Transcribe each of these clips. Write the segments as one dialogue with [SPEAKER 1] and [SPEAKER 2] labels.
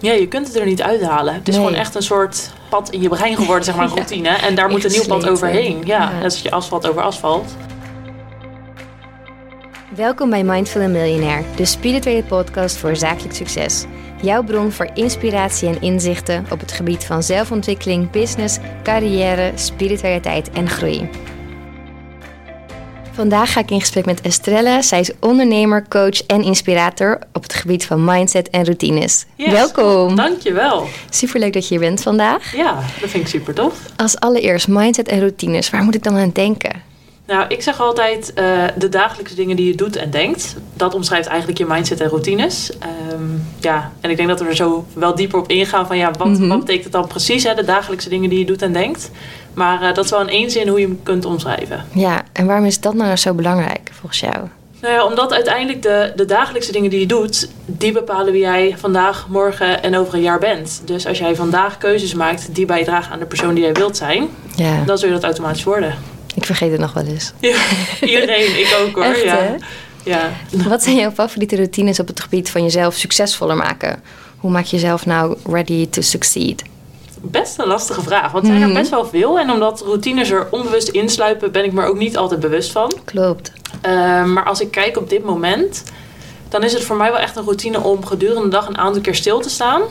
[SPEAKER 1] Ja, je kunt het er niet uithalen. Het is
[SPEAKER 2] Nee.
[SPEAKER 1] gewoon echt een soort pad in je brein geworden, zeg maar, een routine. En daar moet een nieuw pad overheen. Ja, net als je asfalt over asfalt.
[SPEAKER 2] Welkom bij Mindful and Millionaire, de spirituele podcast voor zakelijk succes. Jouw bron voor inspiratie en inzichten op het gebied van zelfontwikkeling, business, carrière, spiritualiteit en groei. Vandaag ga ik in gesprek met Estrella. Zij is ondernemer, coach en inspirator op het gebied van mindset en routines.
[SPEAKER 1] Yes.
[SPEAKER 2] Welkom!
[SPEAKER 1] Dankjewel.
[SPEAKER 2] Superleuk dat je hier bent vandaag.
[SPEAKER 1] Ja, dat vind ik super tof.
[SPEAKER 2] Als allereerst mindset en routines, waar moet ik dan aan denken?
[SPEAKER 1] Nou, ik zeg altijd eh, de dagelijkse dingen die je doet en denkt. Dat omschrijft eigenlijk je mindset en routines. Ehm, ja, en ik denk dat we er zo wel dieper op ingaan van ja, wat,
[SPEAKER 2] Mhm.
[SPEAKER 1] wat betekent het dan precies, hè, de dagelijkse dingen die je doet en denkt. Maar eh, dat is wel in één zin hoe je hem kunt omschrijven.
[SPEAKER 2] Ja, en waarom is dat nou zo belangrijk volgens jou?
[SPEAKER 1] Nou ja, omdat uiteindelijk de, de dagelijkse dingen die je doet, die bepalen wie jij vandaag, morgen en over een jaar bent. Dus als jij vandaag keuzes maakt die bijdragen aan de persoon die jij wilt zijn,
[SPEAKER 2] Ja,
[SPEAKER 1] dan zul je dat automatisch worden.
[SPEAKER 2] ik vergeet het nog wel eens.
[SPEAKER 1] Ja, iedereen, ik ook hoor.
[SPEAKER 2] Echt,
[SPEAKER 1] ja.
[SPEAKER 2] hè?
[SPEAKER 1] Ja.
[SPEAKER 2] Wat zijn jouw favoriete routines op het gebied van jezelf succesvoller maken? Hoe maak je jezelf nou ready to succeed?
[SPEAKER 1] Best een lastige vraag, want er zijn er best wel veel. En omdat routines er onbewust insluipen, ben ik me er ook niet altijd bewust van.
[SPEAKER 2] Klopt.
[SPEAKER 1] Uh, maar als ik kijk op dit moment, dan is het voor mij wel echt een routine om gedurende de dag een aantal keer stil te staan.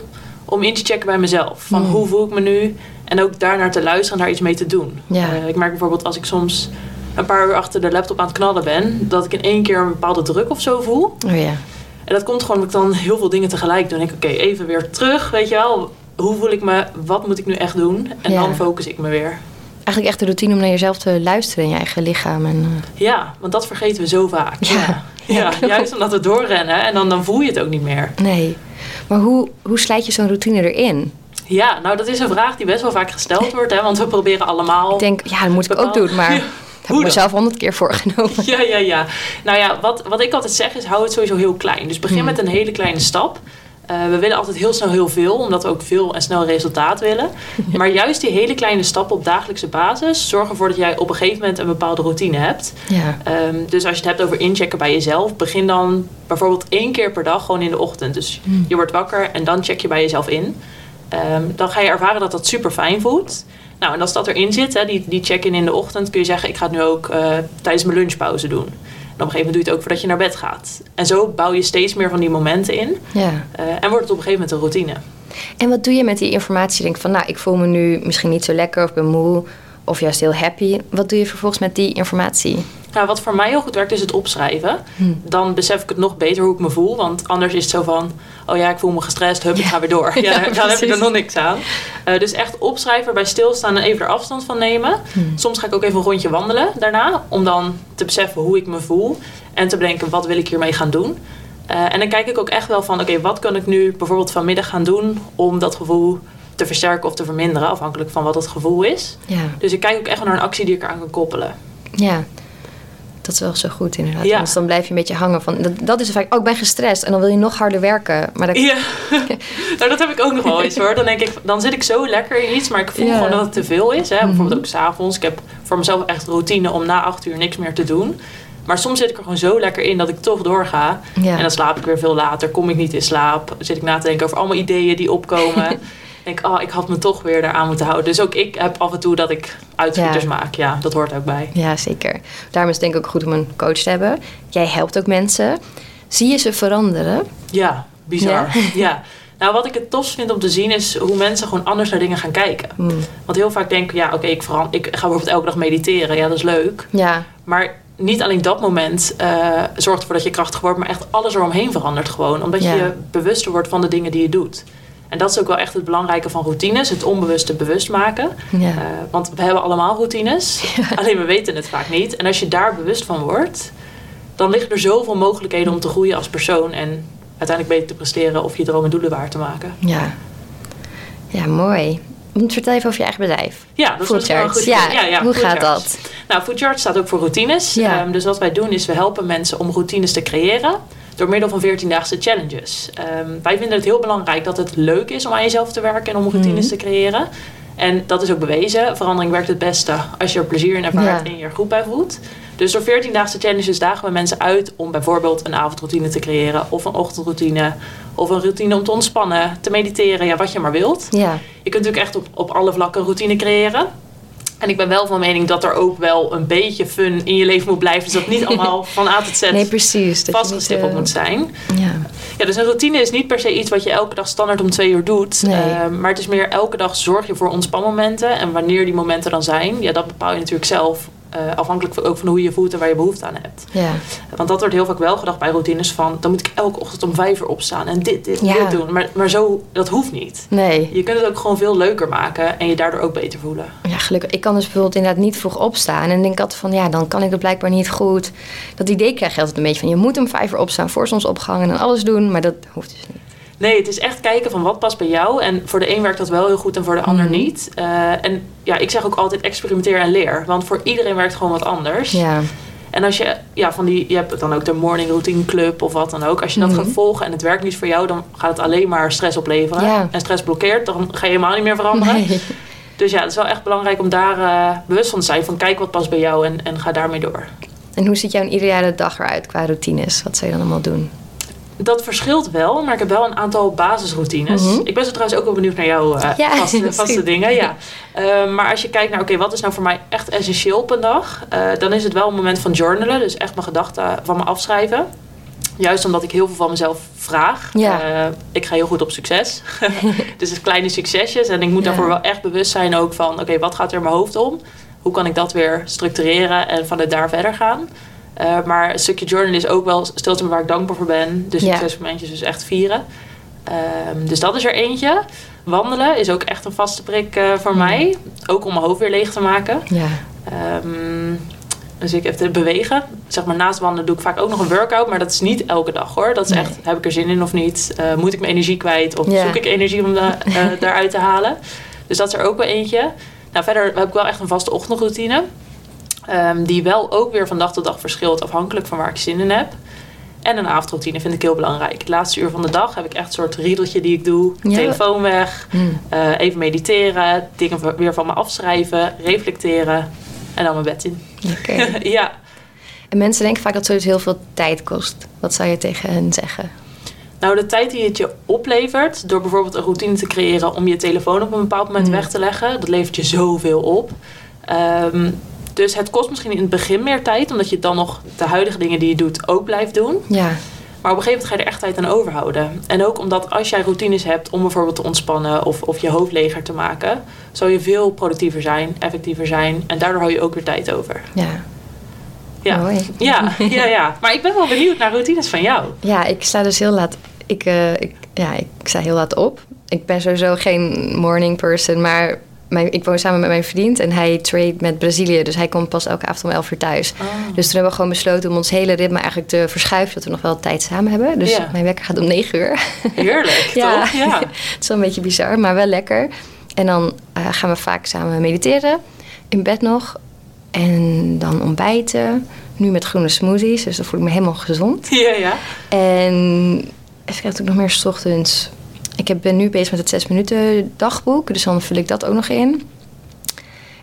[SPEAKER 1] Om in te checken bij mezelf. Van
[SPEAKER 2] Mhm.
[SPEAKER 1] hoe voel ik me nu? En ook daarnaar te luisteren en daar iets mee te doen.
[SPEAKER 2] Ja.
[SPEAKER 1] Uh, ik merk bijvoorbeeld als ik soms een paar uur achter de laptop aan het knallen ben, dat ik in één keer een bepaalde druk of zo voel.
[SPEAKER 2] Oh ja.
[SPEAKER 1] En dat komt gewoon omdat ik dan heel veel dingen tegelijk doe. Dan denk ik, oké, even weer terug, weet je wel. Hoe voel ik me? Wat moet ik nu echt doen? En
[SPEAKER 2] Ja.
[SPEAKER 1] dan focus ik me weer.
[SPEAKER 2] Eigenlijk echt de routine om naar jezelf te luisteren in je eigen lichaam. En, eh,
[SPEAKER 1] Ja, want dat vergeten we zo vaak.
[SPEAKER 2] Ja.
[SPEAKER 1] Ja, juist omdat we doorrennen en dan, dan voel je het ook niet meer.
[SPEAKER 2] nee. Maar hoe, hoe slijt je zo'n routine erin?
[SPEAKER 1] Ja, nou dat is een vraag die best wel vaak gesteld wordt. Hè, want we proberen allemaal...
[SPEAKER 2] Ik denk, ja, dat moet ik ook doen, maar heb ik mezelf honderd keer voorgenomen.
[SPEAKER 1] Ja, ja, ja. Nou ja, wat, wat ik altijd zeg is hou het sowieso heel klein. Dus begin
[SPEAKER 2] Hmm.
[SPEAKER 1] met een hele kleine stap. Eh, we willen altijd heel snel heel veel, omdat we ook veel en snel resultaat willen. Maar juist die hele kleine stappen op dagelijkse basis zorgen ervoor dat jij op een gegeven moment een bepaalde routine hebt.
[SPEAKER 2] Ja.
[SPEAKER 1] Ehm, dus als je het hebt over inchecken bij jezelf, begin dan bijvoorbeeld één keer per dag gewoon in de ochtend. Dus
[SPEAKER 2] Hmm.
[SPEAKER 1] je wordt wakker en dan check je bij jezelf in. Ehm, dan ga je ervaren dat dat super fijn voelt. Nou, en als dat erin zit, hè, die, die check-in in de ochtend, kun je zeggen: Ik ga het nu ook eh, tijdens mijn lunchpauze doen. Op een gegeven moment doe je het ook voordat je naar bed gaat. En zo bouw je steeds meer van die momenten in.
[SPEAKER 2] ja.
[SPEAKER 1] eh, en wordt het op een gegeven moment een routine.
[SPEAKER 2] En wat doe je met die informatie? Je denkt van, nou, ik voel me nu misschien niet zo lekker of ben moe of juist heel happy. Wat doe je vervolgens met die informatie?
[SPEAKER 1] Nou, wat voor mij heel goed werkt, is het opschrijven.
[SPEAKER 2] Hm.
[SPEAKER 1] Dan besef ik het nog beter hoe ik me voel. Want anders is het zo van... oh ja, ik voel me gestrest, hup, ik
[SPEAKER 2] Ja.
[SPEAKER 1] ga weer door. Ja, dan heb je er nog niks aan. Eh, dus echt opschrijven, bij stilstaan en even er afstand van nemen.
[SPEAKER 2] Hm.
[SPEAKER 1] Soms ga ik ook even een rondje wandelen daarna. Om dan te beseffen hoe ik me voel. En te bedenken, wat wil ik hiermee gaan doen? Eh, en dan kijk ik ook echt wel van... oké, wat kan ik nu bijvoorbeeld vanmiddag gaan doen... om dat gevoel te versterken of te verminderen. Afhankelijk van wat het gevoel is.
[SPEAKER 2] Ja.
[SPEAKER 1] Dus ik kijk ook echt naar een actie die ik eraan kan koppelen.
[SPEAKER 2] Ja, dat is wel zo goed inderdaad.
[SPEAKER 1] Ja.
[SPEAKER 2] Want dan blijf je een beetje hangen van... Dat, dat is vaak, oh, ik ben gestrest. En dan wil je nog harder werken. Maar dat,
[SPEAKER 1] Ja, nou dat heb ik ook nog wel eens hoor. Dan denk ik, dan zit ik zo lekker in iets, maar ik voel
[SPEAKER 2] Ja.
[SPEAKER 1] gewoon dat het te veel is. Hè? Bijvoorbeeld
[SPEAKER 2] Mhm.
[SPEAKER 1] ook s'avonds. Ik heb voor mezelf echt routine om na acht uur niks meer te doen. Maar soms zit ik er gewoon zo lekker in dat ik toch doorga.
[SPEAKER 2] ja.
[SPEAKER 1] En dan slaap ik weer veel later, kom ik niet in slaap. Zit ik na te denken over allemaal ideeën die opkomen. denk, oh, ik had me toch weer daaraan moeten houden. Dus ook ik heb af en toe dat ik uitschieters
[SPEAKER 2] Ja.
[SPEAKER 1] maak. Ja, dat hoort ook bij.
[SPEAKER 2] ja, zeker. Daarom is het denk ik ook goed om een coach te hebben. Jij helpt ook mensen. Zie je ze veranderen?
[SPEAKER 1] Ja, bizar. Ja. Nou, wat ik het tof vind om te zien is hoe mensen gewoon anders naar dingen gaan kijken.
[SPEAKER 2] Hmm.
[SPEAKER 1] Want heel vaak denken, ja, oké, ik, veran- ik ga bijvoorbeeld elke dag mediteren. Ja, dat is leuk.
[SPEAKER 2] Ja,
[SPEAKER 1] Maar niet alleen dat moment eh, zorgt ervoor dat je krachtig wordt, maar echt alles eromheen verandert gewoon. Omdat
[SPEAKER 2] Ja.
[SPEAKER 1] je bewuster wordt van de dingen die je doet. En dat is ook wel echt het belangrijke van routines, het onbewuste bewust maken.
[SPEAKER 2] ja.
[SPEAKER 1] Eh, want we hebben allemaal routines, alleen we weten het vaak niet. En als je daar bewust van wordt, dan liggen er zoveel mogelijkheden om te groeien als persoon. En uiteindelijk beter te presteren of je droom en doelen waar te maken.
[SPEAKER 2] ja. Ja, mooi. Vertel even over je eigen bedrijf.
[SPEAKER 1] Ja, dat is wel een goed
[SPEAKER 2] Ja, hoe gaat
[SPEAKER 1] charts.
[SPEAKER 2] dat?
[SPEAKER 1] Nou, Food Chart staat ook voor routines. Ehm, dus wat wij doen is we helpen mensen om routines te creëren door middel van 14-daagse challenges. Ehm, wij vinden het heel belangrijk dat het leuk is om aan jezelf te werken en om routines
[SPEAKER 2] Mhm.
[SPEAKER 1] te creëren. En dat is ook bewezen. Verandering werkt het beste als je er plezier in ervaart
[SPEAKER 2] Ja.
[SPEAKER 1] en je er goed bij voelt. Dus door 14-daagse challenges dagen we mensen uit om bijvoorbeeld een avondroutine te creëren. Of een ochtendroutine. Of een routine om te ontspannen, te mediteren. Ja, wat je maar wilt.
[SPEAKER 2] Ja,
[SPEAKER 1] Je kunt natuurlijk echt op, op alle vlakken een routine creëren. En ik ben wel van mening dat er ook wel een beetje fun in je leven moet blijven. Dus dat niet allemaal van A tot Z
[SPEAKER 2] nee, precies.
[SPEAKER 1] Vastgestippeld
[SPEAKER 2] niet,
[SPEAKER 1] moet zijn.
[SPEAKER 2] eh, Ja.
[SPEAKER 1] Ja, dus een routine is niet per se iets wat je elke dag standaard om twee uur doet.
[SPEAKER 2] Nee.
[SPEAKER 1] Eh, maar het is meer elke dag zorg je voor ontspanmomenten. En wanneer die momenten dan zijn, ja, dat bepaal je natuurlijk zelf. eh, afhankelijk ook van hoe je je voelt en waar je behoefte aan hebt.
[SPEAKER 2] ja.
[SPEAKER 1] Want dat wordt heel vaak wel gedacht bij routines van... dan moet ik elke ochtend om vijf uur opstaan en dit, dit,
[SPEAKER 2] Ja.
[SPEAKER 1] dit doen. Maar, maar zo, dat hoeft niet.
[SPEAKER 2] Nee.
[SPEAKER 1] Je kunt het ook gewoon veel leuker maken en je daardoor ook beter voelen.
[SPEAKER 2] Ja, gelukkig. Ik kan dus bijvoorbeeld inderdaad niet vroeg opstaan. En denk altijd van, ja, dan kan ik het blijkbaar niet goed. Dat idee krijg je altijd een beetje van, je moet om vijf uur opstaan voor zonsopgang en dan alles doen. Maar dat hoeft dus niet.
[SPEAKER 1] Nee, het is echt kijken van wat past bij jou. En voor de een werkt dat wel heel goed en voor de ander
[SPEAKER 2] Mhm.
[SPEAKER 1] niet. Eh, en ja, ik zeg ook altijd experimenteer en leer. Want voor iedereen werkt gewoon wat anders.
[SPEAKER 2] Ja,
[SPEAKER 1] En als je, ja, van die, je hebt dan ook de morning routine club of wat dan ook. Als je dat
[SPEAKER 2] Mhm.
[SPEAKER 1] gaat volgen en het werkt niet voor jou, dan gaat het alleen maar stress opleveren.
[SPEAKER 2] Ja.
[SPEAKER 1] En stress blokkeert, dan ga je helemaal niet meer veranderen.
[SPEAKER 2] nee.
[SPEAKER 1] Dus ja, het is wel echt belangrijk om daar eh, bewust van te zijn. Van kijk wat past bij jou en, en ga daarmee door.
[SPEAKER 2] En hoe ziet jouw ideale dag eruit qua routines? Wat zou je dan allemaal doen?
[SPEAKER 1] Dat verschilt wel, maar ik heb wel een aantal basisroutines.
[SPEAKER 2] Mhm.
[SPEAKER 1] Ik ben zo trouwens ook wel benieuwd naar jouw eh,
[SPEAKER 2] Ja,
[SPEAKER 1] vaste, vaste dingen. Ja. Eh, maar als je kijkt naar, oké, wat is nou voor mij echt essentieel op een dag? Dan is het wel een moment van journalen. Dus echt mijn gedachten van me afschrijven. Juist omdat ik heel veel van mezelf vraag.
[SPEAKER 2] Ja.
[SPEAKER 1] Eh, ik ga heel goed op succes. dus het kleine succesjes. En ik moet
[SPEAKER 2] Ja.
[SPEAKER 1] daarvoor wel echt bewust zijn ook van... oké, wat gaat er in mijn hoofd om? Hoe kan ik dat weer structureren en vanuit daar verder gaan? Eh, maar een stukje journal is ook wel stilte waar ik dankbaar voor ben.
[SPEAKER 2] Ja.
[SPEAKER 1] succesmomentjes dus echt vieren. Ehm, dus dat is er eentje. Wandelen is ook echt een vaste prik eh, voor mij. Ook om mijn hoofd weer leeg te maken.
[SPEAKER 2] Ja,
[SPEAKER 1] Ehm, dus ik even te bewegen. Zeg maar naast wandelen doe ik vaak ook nog een workout. Maar dat is niet elke dag hoor. Dat is
[SPEAKER 2] Nee.
[SPEAKER 1] echt, heb ik er zin in of niet? Eh, moet ik mijn energie kwijt? Of
[SPEAKER 2] Ja.
[SPEAKER 1] zoek ik energie om eh, daaruit te halen? Dus dat is er ook wel eentje. Nou, verder heb ik wel echt een vaste ochtendroutine. Ehm, die wel ook weer van dag tot dag verschilt. Afhankelijk van waar ik zin in heb. En een avondroutine vind ik heel belangrijk. Het laatste uur van de dag heb ik echt een soort riedeltje die ik doe.
[SPEAKER 2] Ja.
[SPEAKER 1] Telefoon weg.
[SPEAKER 2] Hm.
[SPEAKER 1] eh, even mediteren. Dingen weer van me afschrijven. Reflecteren. En dan mijn bed in.
[SPEAKER 2] lekker.
[SPEAKER 1] ja.
[SPEAKER 2] En mensen denken vaak dat zoiets heel veel tijd kost. Wat zou je tegen hen zeggen?
[SPEAKER 1] Nou, de tijd die het je oplevert door bijvoorbeeld een routine te creëren om je telefoon op een bepaald moment
[SPEAKER 2] Mm.
[SPEAKER 1] weg te leggen, dat levert je zoveel op. Ehm, dus het kost misschien in het begin meer tijd, omdat je dan nog de huidige dingen die je doet ook blijft doen.
[SPEAKER 2] Ja,
[SPEAKER 1] Maar op een gegeven moment ga je er echt tijd aan overhouden. En ook omdat als jij routines hebt om bijvoorbeeld te ontspannen of, of je hoofd leger te maken, zal je veel productiever zijn, effectiever zijn en daardoor hou je ook weer tijd over.
[SPEAKER 2] ja.
[SPEAKER 1] Ja,
[SPEAKER 2] Mooi.
[SPEAKER 1] ja, ja, ja. Maar ik ben wel benieuwd naar routines van jou.
[SPEAKER 2] Ja, ik sta dus heel laat. Ik, eh, ik, ja, ik sta heel laat op. Ik ben sowieso geen morning person, maar mijn, ik woon samen met mijn vriend en hij trade met Brazilië. Dus hij komt pas elke avond om 11 uur thuis. Dus toen hebben we gewoon besloten om ons hele ritme eigenlijk te verschuiven, zodat we nog wel tijd samen hebben. Dus
[SPEAKER 1] Ja.
[SPEAKER 2] mijn wekker gaat om 9 uur.
[SPEAKER 1] Heerlijk,
[SPEAKER 2] Ja.
[SPEAKER 1] toch? Ja.
[SPEAKER 2] Het is wel een beetje bizar, maar wel lekker. En dan eh, gaan we vaak samen mediteren. In bed nog. En dan ontbijten. Nu met groene smoothies, dus dan voel ik me helemaal gezond.
[SPEAKER 1] Ja, ja.
[SPEAKER 2] En even kijken, ik nog meer 's ochtends. Ik ben nu bezig met het 6 minuten dagboek. Dus dan vul ik dat ook nog in.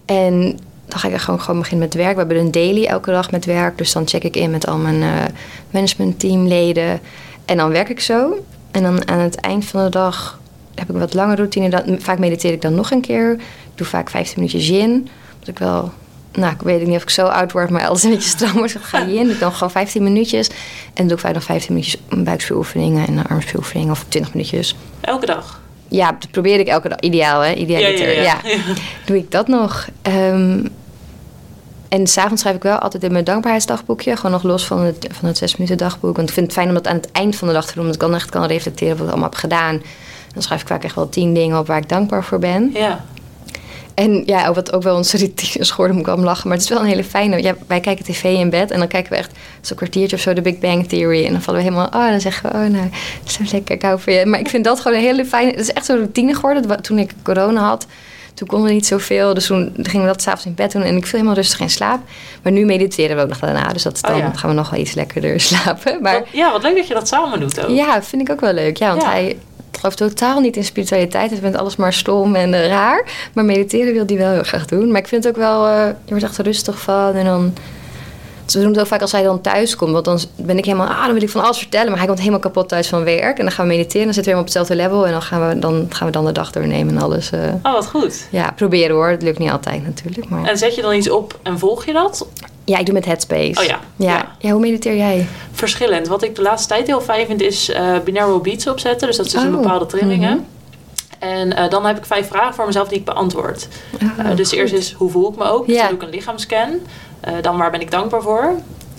[SPEAKER 2] En dan ga ik gewoon, gewoon beginnen met werk. We hebben een daily elke dag met werk. Dus dan check ik in met al mijn eh managementteamleden. En dan werk ik zo. En dan aan het eind van de dag heb ik wat lange routine. Vaak mediteer ik dan nog een keer. Ik doe vaak 15 minuutjes yin. Omdat ik wel... Nou, ik weet niet of ik zo oud word, maar altijd een beetje stram word. Dan ga je in, doe ik dan gewoon 15 minuutjes. En dan doe ik vaak nog 15 minuutjes buikspieroefeningen en armspieroefeningen of 20 minuutjes.
[SPEAKER 1] Elke dag.
[SPEAKER 2] Ja, dat probeer ik elke dag. Ideaal, hè? Idealiter. Ja, Doe ik dat nog. Ehm, en s'avonds schrijf ik wel altijd in mijn dankbaarheidsdagboekje. Gewoon nog los van het, van het 6 minuten dagboek. Want ik vind het fijn om dat aan het eind van de dag te doen. Omdat ik dan echt kan reflecteren op wat ik allemaal heb gedaan. Dan schrijf ik vaak echt wel tien dingen op waar ik dankbaar voor ben.
[SPEAKER 1] Ja.
[SPEAKER 2] En ja, ook wat ook wel onze routine is geworden, moet ik wel lachen. Maar het is wel een hele fijne. Ja, wij kijken tv in bed en dan kijken we echt zo'n kwartiertje of zo de Big Bang Theory. En dan vallen we helemaal, oh, dan zeggen we, oh, nou, zo lekker, ik hou van je. Maar ik vind dat gewoon een hele fijne. Het is echt zo'n routine geworden. Toen ik corona had, toen konden we niet zoveel. Dus toen gingen we dat s'avonds in bed doen en ik viel helemaal rustig in slaap. Maar nu mediteren we ook nog daarna. Dus dat
[SPEAKER 1] Oh,
[SPEAKER 2] dan
[SPEAKER 1] ja.
[SPEAKER 2] gaan we nog wel iets lekkerder slapen. Maar
[SPEAKER 1] ja, wat leuk dat je dat samen doet ook.
[SPEAKER 2] ja, vind ik ook wel leuk. Ja, want
[SPEAKER 1] Ja.
[SPEAKER 2] hij gelooft totaal niet in spiritualiteit. Het vindt alles maar stom en eh, raar. Maar mediteren wil hij wel heel graag doen. Maar ik vind het ook wel, eh, je wordt echt rustig van. En dan, ze doen het ook vaak als hij dan thuis komt. Want dan ben ik helemaal, ah, dan wil ik van alles vertellen. Maar hij komt helemaal kapot thuis van werk. En dan gaan we mediteren. Dan zitten we helemaal op hetzelfde level. En dan gaan we dan, gaan we dan de dag doornemen en alles. eh.
[SPEAKER 1] Oh, wat goed.
[SPEAKER 2] ja, proberen hoor. Het lukt niet altijd natuurlijk. Maar...
[SPEAKER 1] En zet je dan iets op en volg je dat?
[SPEAKER 2] Ja, ik doe met Headspace.
[SPEAKER 1] Oh ja,
[SPEAKER 2] Ja.
[SPEAKER 1] ja.
[SPEAKER 2] ja. hoe mediteer jij?
[SPEAKER 1] Verschillend. Wat ik de laatste tijd heel fijn vind is eh binaural beats opzetten. Dus dat is dus een
[SPEAKER 2] Oh,
[SPEAKER 1] bepaalde trillingen.
[SPEAKER 2] mhm.
[SPEAKER 1] En eh, dan heb ik vijf vragen voor mezelf die ik beantwoord.
[SPEAKER 2] Oh,
[SPEAKER 1] Eh, dus
[SPEAKER 2] goed.
[SPEAKER 1] eerst is hoe voel ik me ook? Dus
[SPEAKER 2] Ja.
[SPEAKER 1] dan doe ik een lichaamscan. Eh, dan waar ben ik dankbaar voor?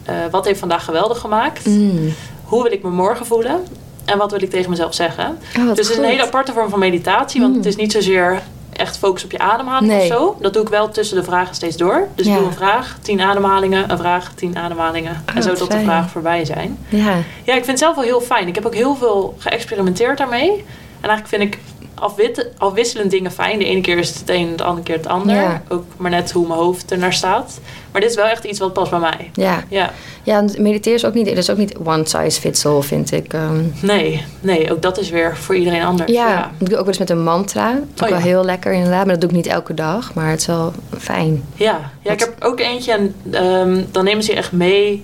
[SPEAKER 1] Eh, wat heeft vandaag geweldig gemaakt?
[SPEAKER 2] Mm.
[SPEAKER 1] Hoe wil ik me morgen voelen? En wat wil ik tegen mezelf zeggen?
[SPEAKER 2] Oh,
[SPEAKER 1] dus het is een hele aparte vorm van meditatie. Want
[SPEAKER 2] Mm.
[SPEAKER 1] het is niet zozeer echt focus op je ademhaling
[SPEAKER 2] Nee.
[SPEAKER 1] of zo. Dat doe ik wel tussen de vragen steeds door. Dus
[SPEAKER 2] Ja.
[SPEAKER 1] ik doe een vraag, tien ademhalingen, een vraag, tien ademhalingen.
[SPEAKER 2] Oh,
[SPEAKER 1] en zo
[SPEAKER 2] wat
[SPEAKER 1] tot de vragen voorbij zijn.
[SPEAKER 2] Ja.
[SPEAKER 1] Ja, ik vind het zelf wel heel fijn. Ik heb ook heel veel geëxperimenteerd daarmee. En eigenlijk vind ik afwit- afwisselend dingen fijn. De ene keer is het een, de andere keer het ander.
[SPEAKER 2] Ja.
[SPEAKER 1] Ook maar net hoe mijn hoofd er naar staat. Maar dit is wel echt iets wat past bij mij.
[SPEAKER 2] Ja.
[SPEAKER 1] Ja,
[SPEAKER 2] Ja, en mediteren is ook niet, dat is ook niet one size fits all, vind ik. Ehm,
[SPEAKER 1] nee, nee, ook dat is weer voor iedereen anders.
[SPEAKER 2] ja, doe ook wel eens met een mantra. Dat is
[SPEAKER 1] Oh,
[SPEAKER 2] wel
[SPEAKER 1] ja.
[SPEAKER 2] heel lekker inderdaad, maar dat doe ik niet elke dag. Maar het is wel fijn.
[SPEAKER 1] Ja, ja ik heb ook eentje en ehm, dan nemen ze je echt mee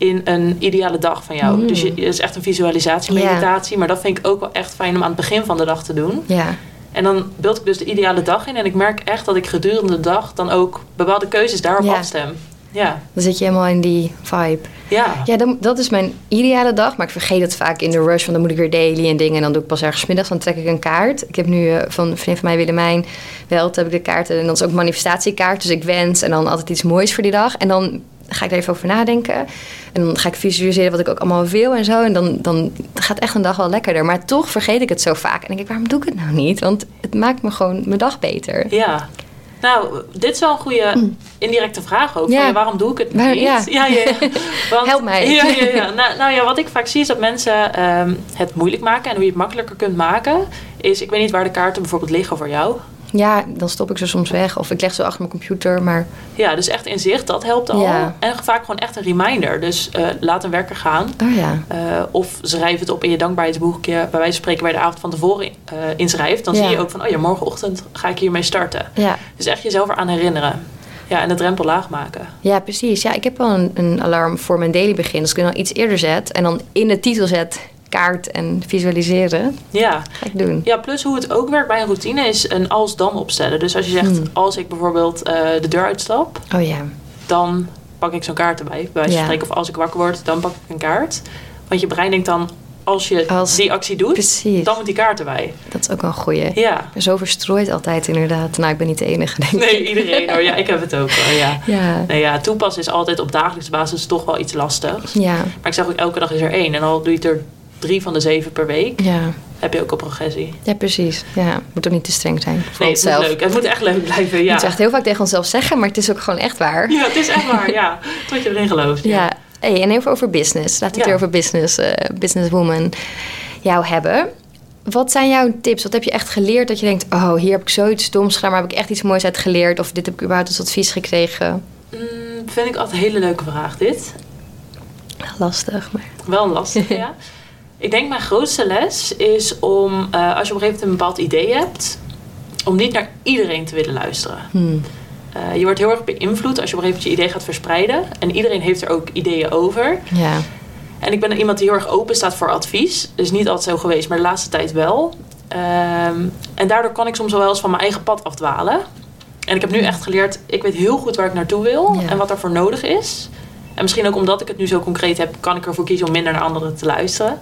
[SPEAKER 1] in een ideale dag van jou.
[SPEAKER 2] Mm.
[SPEAKER 1] Dus je, het is echt een visualisatie, meditatie. Maar dat vind ik ook wel echt fijn om aan het begin van de dag te doen.
[SPEAKER 2] Ja,
[SPEAKER 1] En dan beeld ik dus de ideale dag in. En ik merk echt dat ik gedurende de dag dan ook bepaalde keuzes daarop afstem. Ja,
[SPEAKER 2] dan zit je helemaal in die vibe.
[SPEAKER 1] ja.
[SPEAKER 2] Ja, dan, dat is mijn ideale dag. Maar ik vergeet het vaak in de rush. Want dan moet ik weer daily en dingen. En dan doe ik pas ergens middags. Dan trek ik een kaart. Ik heb nu eh, van een vriend van mij, Willemijn, wel. heb ik de kaarten. En dat is ook manifestatiekaart. Dus ik wens en dan altijd iets moois voor die dag. En dan ga ik er even over nadenken. En dan ga ik visualiseren wat ik ook allemaal wil en zo. En dan, dan gaat echt een dag wel lekkerder. Maar toch vergeet ik het zo vaak. En denk ik, waarom doe ik het nou niet? Want het maakt me gewoon mijn dag beter.
[SPEAKER 1] Ja. Nou, dit is wel een goede indirecte vraag ook.
[SPEAKER 2] Mm. Ja.
[SPEAKER 1] Van, ja, waarom doe ik het niet?
[SPEAKER 2] ja.
[SPEAKER 1] ja, ja. Want-
[SPEAKER 2] Help mij.
[SPEAKER 1] Ja, ja, ja. Nou, nou ja, wat ik vaak zie is dat mensen ehm, het moeilijk maken. En hoe je het makkelijker kunt maken, is... Ik weet niet waar de kaarten bijvoorbeeld liggen voor jou.
[SPEAKER 2] Ja, dan stop ik ze soms weg. Of ik leg ze achter mijn computer. Maar
[SPEAKER 1] Ja, dus echt inzicht, dat helpt al.
[SPEAKER 2] Ja.
[SPEAKER 1] En vaak gewoon echt een reminder. Dus eh, laat een wekker gaan.
[SPEAKER 2] oh ja.
[SPEAKER 1] Eh, of schrijf het op in je dankbaarheidsboekje. Bij wijze van spreken waar je de avond van tevoren eh, inschrijft. Dan
[SPEAKER 2] Ja.
[SPEAKER 1] zie je ook van, oh ja, morgenochtend ga ik hiermee starten.
[SPEAKER 2] Ja.
[SPEAKER 1] Dus echt jezelf eraan herinneren. Ja, en de drempel laag maken.
[SPEAKER 2] Ja, precies. Ja, ik heb wel een, een alarm voor mijn daily begin. Dus ik dan iets eerder zet en dan in de titel zet kaart en visualiseren.
[SPEAKER 1] Ja.
[SPEAKER 2] Ga ik doen.
[SPEAKER 1] ja, plus hoe het ook werkt bij een routine is een als-dan opstellen. Dus als je zegt,
[SPEAKER 2] Hmm.
[SPEAKER 1] als ik bijvoorbeeld eh, de deur uitstap,
[SPEAKER 2] Oh ja.
[SPEAKER 1] dan pak ik zo'n kaart erbij. Bij wijze van
[SPEAKER 2] Ja.
[SPEAKER 1] spreken, of als ik wakker word, dan pak ik een kaart. Want je brein denkt dan, als je
[SPEAKER 2] Als-
[SPEAKER 1] die actie doet,
[SPEAKER 2] Precies.
[SPEAKER 1] dan moet die kaart erbij.
[SPEAKER 2] Dat is ook wel een goeie.
[SPEAKER 1] Ja.
[SPEAKER 2] Zo verstrooid altijd inderdaad. Nou, ik ben niet de enige, denk ik.
[SPEAKER 1] Nee, iedereen hoor. Ja, ik heb het ook wel, ja.
[SPEAKER 2] Ja.
[SPEAKER 1] Nee, ja, toepassen is altijd op dagelijkse basis toch wel iets lastig.
[SPEAKER 2] Ja.
[SPEAKER 1] Maar ik zeg ook, elke dag is er één. En al doe je het er drie van de zeven per week,
[SPEAKER 2] Ja.
[SPEAKER 1] heb je ook al progressie.
[SPEAKER 2] Ja, precies. Ja. Moet ook niet te streng zijn voor
[SPEAKER 1] Nee, het moet
[SPEAKER 2] onszelf.
[SPEAKER 1] leuk. Het moet echt leuk blijven,
[SPEAKER 2] Je
[SPEAKER 1] ja.
[SPEAKER 2] moet echt heel vaak tegen onszelf zeggen, maar het is ook gewoon echt waar.
[SPEAKER 1] Ja, het is echt waar, ja. Tot je erin gelooft.
[SPEAKER 2] Ja. Hey, en even over business. Laten we het
[SPEAKER 1] Ja.
[SPEAKER 2] weer over business, eh, businesswoman jou hebben. Wat zijn jouw tips? Wat heb je echt geleerd dat je denkt... oh, hier heb ik zoiets stoms gedaan... maar heb ik echt iets moois uit geleerd... of dit heb ik überhaupt als advies gekregen?
[SPEAKER 1] Mm, vind ik altijd een hele leuke vraag, dit.
[SPEAKER 2] Lastig, maar...
[SPEAKER 1] Wel een lastige, ja. Ik denk mijn grootste les is om, eh, als je op een gegeven moment een bepaald idee hebt... om niet naar iedereen te willen luisteren.
[SPEAKER 2] Hmm.
[SPEAKER 1] Eh, je wordt heel erg beïnvloed als je op een gegeven moment je idee gaat verspreiden. En iedereen heeft er ook ideeën over.
[SPEAKER 2] Ja.
[SPEAKER 1] En ik ben iemand die heel erg open staat voor advies. Dus niet altijd zo geweest, maar de laatste tijd wel. Ehm, en daardoor kan ik soms wel eens van mijn eigen pad afdwalen. En ik heb nu echt geleerd, ik weet heel goed waar ik naartoe wil
[SPEAKER 2] Ja.
[SPEAKER 1] en wat daarvoor nodig is. En misschien ook omdat ik het nu zo concreet heb, kan ik ervoor kiezen om minder naar anderen te luisteren.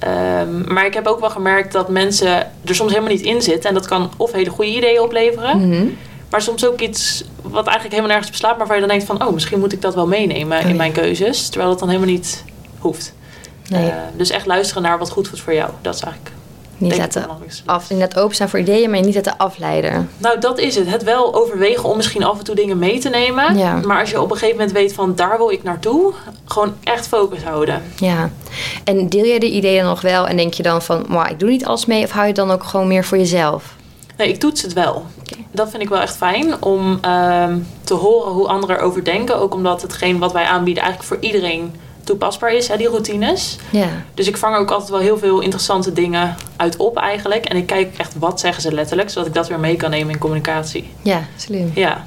[SPEAKER 1] Ehm, maar ik heb ook wel gemerkt dat mensen er soms helemaal niet in zitten. En dat kan of hele goede ideeën opleveren.
[SPEAKER 2] Mhm.
[SPEAKER 1] Maar soms ook iets wat eigenlijk helemaal nergens beslaat. Maar waar je dan denkt van, oh, misschien moet ik dat wel meenemen
[SPEAKER 2] Oh,
[SPEAKER 1] in
[SPEAKER 2] ja.
[SPEAKER 1] mijn keuzes. Terwijl dat dan helemaal niet hoeft.
[SPEAKER 2] Nee,
[SPEAKER 1] Eh, dus echt luisteren naar wat goed voelt voor jou. Dat is eigenlijk
[SPEAKER 2] niet laten af, inderdaad openstaan voor ideeën... maar je niet laten afleiden.
[SPEAKER 1] Nou, dat is het. Het wel overwegen om misschien af en toe dingen mee te nemen.
[SPEAKER 2] Ja.
[SPEAKER 1] Maar als je op een gegeven moment weet van daar wil ik naartoe, gewoon echt focus houden.
[SPEAKER 2] Ja. En deel jij de ideeën nog wel... en denk je dan van... maar ik doe niet alles mee... of hou je het dan ook gewoon meer voor jezelf?
[SPEAKER 1] Nee, ik toets het wel. Dat vind ik wel echt fijn om ehm, te horen hoe anderen erover denken. Ook omdat hetgeen wat wij aanbieden eigenlijk voor iedereen toepasbaar is, hè, die routines.
[SPEAKER 2] Ja.
[SPEAKER 1] Dus ik vang ook altijd wel heel veel interessante dingen uit op eigenlijk. En ik kijk echt wat zeggen ze letterlijk, zodat ik dat weer mee kan nemen in communicatie.
[SPEAKER 2] Ja, slim.
[SPEAKER 1] Ja.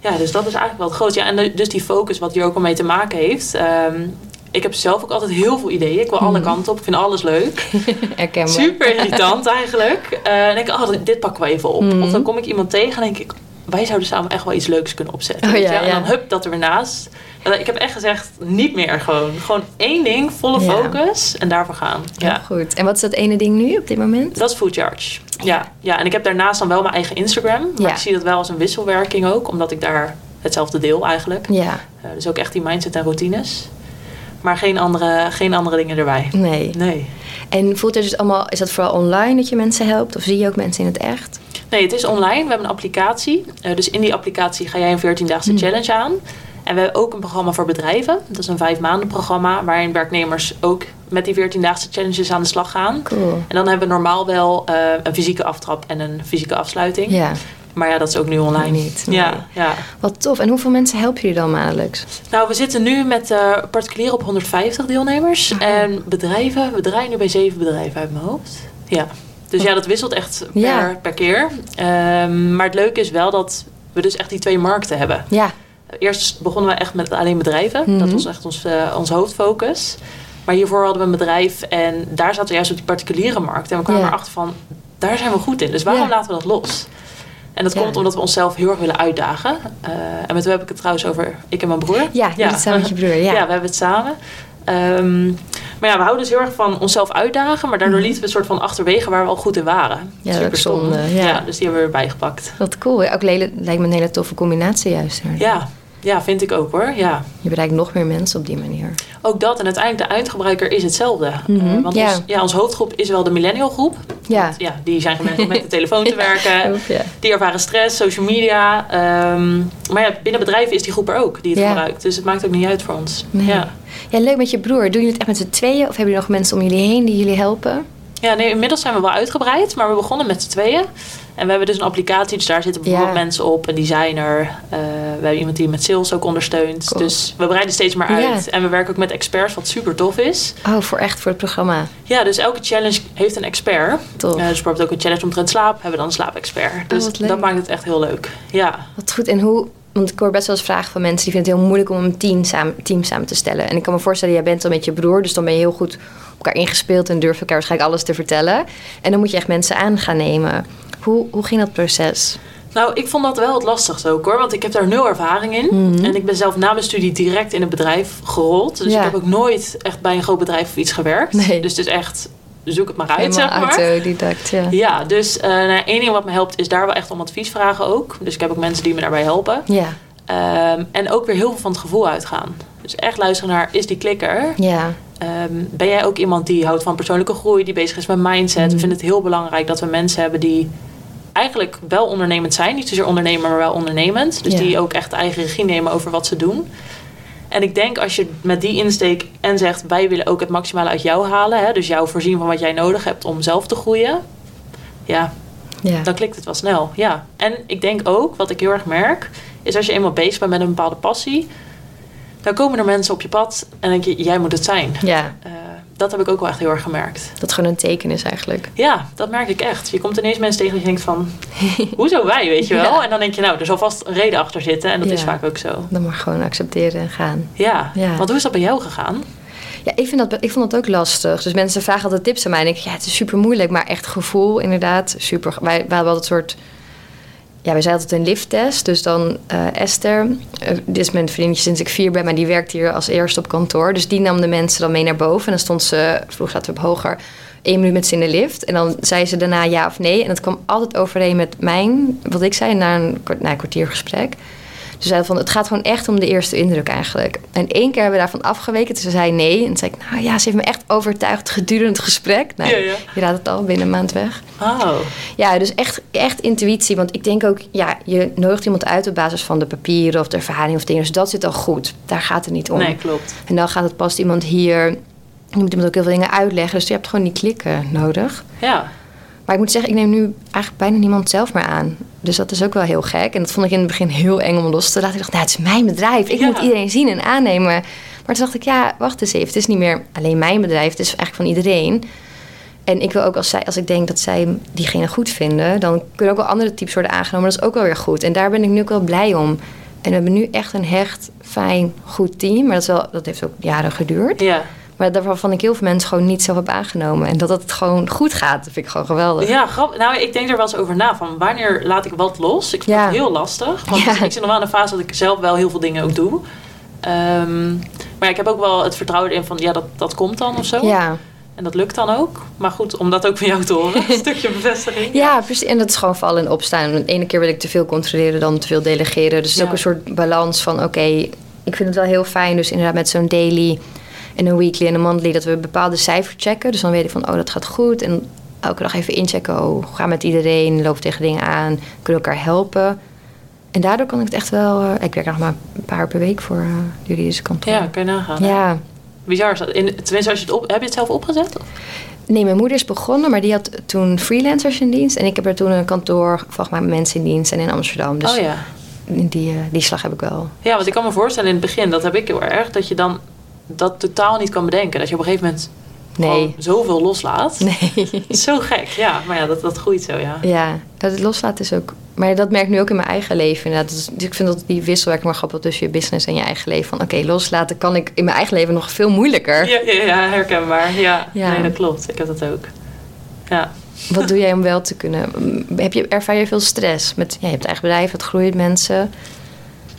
[SPEAKER 1] Ja, dus dat is eigenlijk wel het grootste. Ja, en de- dus die focus wat hier ook al mee te maken heeft. ehm, ik heb zelf ook altijd heel veel ideeën. Ik wil alle
[SPEAKER 2] Mhm.
[SPEAKER 1] kanten op. Ik vind alles leuk.
[SPEAKER 2] Herkenbaar.
[SPEAKER 1] Super irritant eigenlijk. Eh, en denk ik, oh, dit pakken we even op.
[SPEAKER 2] Mhm.
[SPEAKER 1] Of dan kom ik iemand tegen en denk ik, wij zouden samen echt wel iets leuks kunnen opzetten.
[SPEAKER 2] Oh, ja?
[SPEAKER 1] En dan hup dat er weer naast. En ik heb echt gezegd, niet meer gewoon. Gewoon één ding, volle
[SPEAKER 2] Ja.
[SPEAKER 1] focus en daarvoor gaan. Ja.
[SPEAKER 2] goed. En wat is dat ene ding nu op dit moment?
[SPEAKER 1] Dat is Food Charge. Ja. ja, en ik heb daarnaast dan wel mijn eigen Instagram. Maar
[SPEAKER 2] Ja.
[SPEAKER 1] ik zie dat wel als een wisselwerking ook. Omdat ik daar hetzelfde deel eigenlijk.
[SPEAKER 2] Ja,
[SPEAKER 1] Eh, dus ook echt die mindset en routines. Maar geen andere, geen andere dingen erbij.
[SPEAKER 2] nee.
[SPEAKER 1] Nee.
[SPEAKER 2] En voelt er dus allemaal, is dat vooral online dat je mensen helpt? Of zie je ook mensen in het echt?
[SPEAKER 1] Nee, het is online. We hebben een applicatie. Eh, dus in die applicatie ga jij een 14-daagse
[SPEAKER 2] Hmm.
[SPEAKER 1] challenge aan. En we hebben ook een programma voor bedrijven. Dat is een vijf maanden programma. Waarin werknemers ook met die 14-daagse challenges aan de slag gaan.
[SPEAKER 2] Cool.
[SPEAKER 1] En dan hebben we normaal wel eh, een fysieke aftrap en een fysieke afsluiting.
[SPEAKER 2] Ja,
[SPEAKER 1] Maar ja, dat is ook nu online.
[SPEAKER 2] niet. nee.
[SPEAKER 1] Ja, ja.
[SPEAKER 2] Wat tof. En hoeveel mensen helpen jullie dan maandelijks?
[SPEAKER 1] Nou, we zitten nu met eh particulieren op 150 deelnemers.
[SPEAKER 2] Oh.
[SPEAKER 1] En bedrijven, we draaien nu bij zeven bedrijven uit mijn hoofd. Ja. Dus ja, dat wisselt echt per,
[SPEAKER 2] Ja.
[SPEAKER 1] per keer. Ehm, maar het leuke is wel dat we dus echt die twee markten hebben.
[SPEAKER 2] Ja,
[SPEAKER 1] Eerst begonnen we echt met alleen bedrijven. Dat
[SPEAKER 2] Mhm.
[SPEAKER 1] was echt ons, eh, ons hoofdfocus. Maar hiervoor hadden we een bedrijf en daar zaten we juist op die particuliere markt. En we kwamen erachter van, daar zijn we goed in. Dus waarom laten we dat los? En dat
[SPEAKER 2] Ja.
[SPEAKER 1] komt omdat we onszelf heel erg willen uitdagen. Eh, en met wie heb ik het trouwens over ik en mijn broer.
[SPEAKER 2] ja, het samen met je broer. Ja,
[SPEAKER 1] Ja, we hebben het samen. Ehm, maar ja, we houden dus heel erg van onszelf uitdagen. Maar daardoor
[SPEAKER 2] Mhm.
[SPEAKER 1] lieten we een soort van achterwege waar we al goed in waren.
[SPEAKER 2] Ja, zonde, ja.
[SPEAKER 1] dus die hebben we erbij gepakt.
[SPEAKER 2] wat cool. Ook lijkt me een hele toffe combinatie juist.
[SPEAKER 1] Ja, ja, vind ik ook hoor. Ja.
[SPEAKER 2] Je bereikt nog meer mensen op die manier.
[SPEAKER 1] Ook dat en uiteindelijk de eindgebruiker is hetzelfde.
[SPEAKER 2] Mhm,
[SPEAKER 1] Eh, want
[SPEAKER 2] ja.
[SPEAKER 1] Ons, ja, onze hoofdgroep is wel de millennial groep.
[SPEAKER 2] Ja.
[SPEAKER 1] Ja, die zijn gewend om met de telefoon te werken. Die ervaren stress, social media. ehm, maar ja, binnen bedrijven is die groep er ook die het gebruikt. Dus het maakt ook niet uit voor ons.
[SPEAKER 2] Nee.
[SPEAKER 1] Ja.
[SPEAKER 2] ja, leuk met je broer. Doen jullie het echt met z'n tweeën? Of hebben jullie nog mensen om jullie heen die jullie helpen?
[SPEAKER 1] Ja, nee, inmiddels zijn we wel uitgebreid, maar we begonnen met z'n tweeën. En we hebben dus een applicatie, dus daar zitten bijvoorbeeld
[SPEAKER 2] Ja. mensen
[SPEAKER 1] op, een designer. eh, we hebben iemand die met sales ook ondersteunt.
[SPEAKER 2] Cool.
[SPEAKER 1] Dus we breiden steeds maar
[SPEAKER 2] Ja.
[SPEAKER 1] uit. En we werken ook met experts, wat super tof is.
[SPEAKER 2] Oh, voor echt voor het programma.
[SPEAKER 1] Ja, dus elke challenge heeft een expert.
[SPEAKER 2] Tof.
[SPEAKER 1] Eh, dus bijvoorbeeld ook een challenge omtrent slaap, hebben we dan een slaapexpert. Dus
[SPEAKER 2] Oh, leuk.
[SPEAKER 1] dat maakt het echt heel leuk. Ja.
[SPEAKER 2] Wat goed. En hoe... Want ik hoor best wel eens vragen van mensen die vinden het heel moeilijk om een team samen, team samen te stellen. En ik kan me voorstellen, jij bent dan met je broer, dus dan ben je heel goed op elkaar ingespeeld en durf je elkaar waarschijnlijk alles te vertellen. En dan moet je echt mensen aan gaan nemen. Hoe, hoe ging dat proces?
[SPEAKER 1] Nou, ik vond dat wel het lastigste ook hoor. Want ik heb daar nul ervaring in.
[SPEAKER 2] Mhm.
[SPEAKER 1] En ik ben zelf na mijn studie direct in een bedrijf gerold. Dus
[SPEAKER 2] Ja.
[SPEAKER 1] ik heb ook nooit echt bij een groot bedrijf of iets gewerkt.
[SPEAKER 2] Nee.
[SPEAKER 1] Dus het is echt, zoek het maar uit,
[SPEAKER 2] Helemaal
[SPEAKER 1] zeg maar.
[SPEAKER 2] autodidact, ja.
[SPEAKER 1] Ja, dus eh nou, één ding wat me helpt is daar wel echt om advies vragen ook. Dus ik heb ook mensen die me daarbij helpen.
[SPEAKER 2] Ja,
[SPEAKER 1] Ehm, en ook weer heel veel van het gevoel uitgaan. Dus echt luisteren naar, is die klikker?
[SPEAKER 2] ja.
[SPEAKER 1] Ehm, ben jij ook iemand die houdt van persoonlijke groei, die bezig is met mindset? We vinden het heel belangrijk dat we mensen hebben die eigenlijk wel ondernemend zijn. Niet zozeer ondernemer, maar wel ondernemend. Dus
[SPEAKER 2] Ja.
[SPEAKER 1] die ook echt eigen regie nemen over wat ze doen. En ik denk als je met die insteek en zegt... wij willen ook het maximale uit jou halen. Hè, dus jou voorzien van wat jij nodig hebt om zelf te groeien. Ja,
[SPEAKER 2] ja.
[SPEAKER 1] dan klikt het wel snel. Ja. En ik denk ook, wat ik heel erg merk... is als je eenmaal bezig bent met een bepaalde passie... dan komen er mensen op je pad en denk je, jij moet het zijn.
[SPEAKER 2] ja,
[SPEAKER 1] Eh, dat heb ik ook wel echt heel erg gemerkt.
[SPEAKER 2] dat gewoon een teken is eigenlijk.
[SPEAKER 1] Ja, dat merk ik echt. Je komt ineens mensen tegen die je denkt van... hoezo wij, weet je wel?
[SPEAKER 2] Ja.
[SPEAKER 1] En dan denk je, nou, er zal vast een reden achter zitten. En dat
[SPEAKER 2] Ja.
[SPEAKER 1] is vaak ook zo.
[SPEAKER 2] Dan mag gewoon accepteren en gaan.
[SPEAKER 1] Ja.
[SPEAKER 2] Ja.
[SPEAKER 1] want hoe is dat bij jou gegaan?
[SPEAKER 2] Ja, ik, vind dat, ik vond dat ook lastig. Dus mensen vragen altijd tips aan mij. En ik denk, ja, het is super moeilijk. Maar echt gevoel, inderdaad, super. Wij, wij hadden een soort... Ja, wij zijn altijd een lifttest. Dus dan eh, Esther, eh, dit is mijn vriendje sinds ik vier ben... maar die werkt hier als eerste op kantoor. Dus die nam de mensen dan mee naar boven. En dan stond ze, vroeg zaten we op hoger... één minuut met ze in de lift. En dan zei ze daarna ja of nee. En dat kwam altijd overeen met mijn, wat ik zei, na een, na een kwartier gesprek. Ze zei van, het gaat gewoon echt om de eerste indruk eigenlijk. En één keer hebben we daarvan afgeweken. Toen zei nee. En toen zei ik, nou ja, ze heeft me echt overtuigd gedurende het gesprek. Nou,
[SPEAKER 1] Ja, ja.
[SPEAKER 2] je raadt het al, binnen een maand weg.
[SPEAKER 1] Oh,
[SPEAKER 2] Ja, dus echt, echt intuïtie. Want ik denk ook, ja, je nodigt iemand uit op basis van de papieren of de ervaring of dingen. Dus dat zit al goed. Daar gaat het niet om.
[SPEAKER 1] nee, klopt.
[SPEAKER 2] En dan gaat het past iemand hier. Je moet iemand ook heel veel dingen uitleggen. Dus je hebt gewoon die klikken nodig.
[SPEAKER 1] Ja.
[SPEAKER 2] Maar ik moet zeggen, ik neem nu eigenlijk bijna niemand zelf meer aan. Dus dat is ook wel heel gek. En dat vond ik in het begin heel eng om los te laten. Ik dacht, nou, het is mijn bedrijf. Ik
[SPEAKER 1] Ja.
[SPEAKER 2] moet iedereen zien en aannemen. Maar toen dacht ik, ja, wacht eens even. Het is niet meer alleen mijn bedrijf. Het is eigenlijk van iedereen. En ik wil ook, als, zij, als ik denk dat zij diegene goed vinden... dan kunnen ook wel andere types worden aangenomen. Dat is ook wel weer goed. En daar ben ik nu ook wel blij om. En we hebben nu echt een hecht, fijn, goed team. Maar dat, is wel, dat heeft ook jaren geduurd.
[SPEAKER 1] Ja.
[SPEAKER 2] Maar daarvan ik heel veel mensen gewoon niet zelf heb aangenomen. En dat het gewoon goed gaat, dat vind ik gewoon geweldig.
[SPEAKER 1] Ja, grappig. Nou, ik denk er wel eens over na van wanneer laat ik wat los. Ik vind
[SPEAKER 2] Ja.
[SPEAKER 1] het heel lastig. Want
[SPEAKER 2] Ja.
[SPEAKER 1] ik zit nog wel in een fase dat ik zelf wel heel veel dingen ook doe. Ehm, maar ik heb ook wel het vertrouwen erin van ja, dat, dat komt dan of zo.
[SPEAKER 2] Ja,
[SPEAKER 1] En dat lukt dan ook. Maar goed, om dat ook van jou te horen, een stukje bevestiging.
[SPEAKER 2] ja, precies. En dat is gewoon vallen en opstaan. De ene keer wil ik te veel controleren, dan te veel delegeren. Dus het is
[SPEAKER 1] Ja.
[SPEAKER 2] ook een soort balans van... oké, ik vind het wel heel fijn. Dus inderdaad met zo'n daily en een weekly en een monthly... dat we bepaalde cijfers checken. Dus dan weet ik van, oh, dat gaat goed. En elke dag even inchecken. Oh, ga met iedereen, loop tegen dingen aan. Kunnen elkaar helpen. En daardoor kan ik het echt wel... eh, ik werk nog maar een paar per week voor uh, juridische kantoor.
[SPEAKER 1] Ja, kan je nagaan. hè?
[SPEAKER 2] ja.
[SPEAKER 1] Bizar is dat. In, tenminste, als je het op, heb je het zelf opgezet?
[SPEAKER 2] Nee, mijn moeder is begonnen, maar die had toen freelancers in dienst. En ik heb er toen een kantoor van gemaakt met mensen in dienst en in Amsterdam. Dus
[SPEAKER 1] oh ja.
[SPEAKER 2] die, eh, die slag heb ik wel.
[SPEAKER 1] Ja, want ik kan me voorstellen in het begin, dat heb ik heel erg, dat je dan dat totaal niet kan bedenken. Dat je op een gegeven moment
[SPEAKER 2] Nee.
[SPEAKER 1] gewoon zoveel loslaat.
[SPEAKER 2] Nee.
[SPEAKER 1] Zo gek, ja. Maar ja, dat, dat groeit zo, ja.
[SPEAKER 2] ja, dat het loslaten is ook... Maar dat merk ik nu ook in mijn eigen leven inderdaad. Dus, ik vind dat die wisselwerking maar grappig tussen je business en je eigen leven. Van oké, loslaten kan ik in mijn eigen leven nog veel moeilijker.
[SPEAKER 1] Ja, ja, ja herkenbaar. Ja.
[SPEAKER 2] Ja.
[SPEAKER 1] nee, dat klopt. Ik heb dat ook. Ja.
[SPEAKER 2] Wat doe jij om wel te kunnen... Heb je, ervaar je veel stress? Met, ja, je hebt eigen bedrijf, het groeit mensen.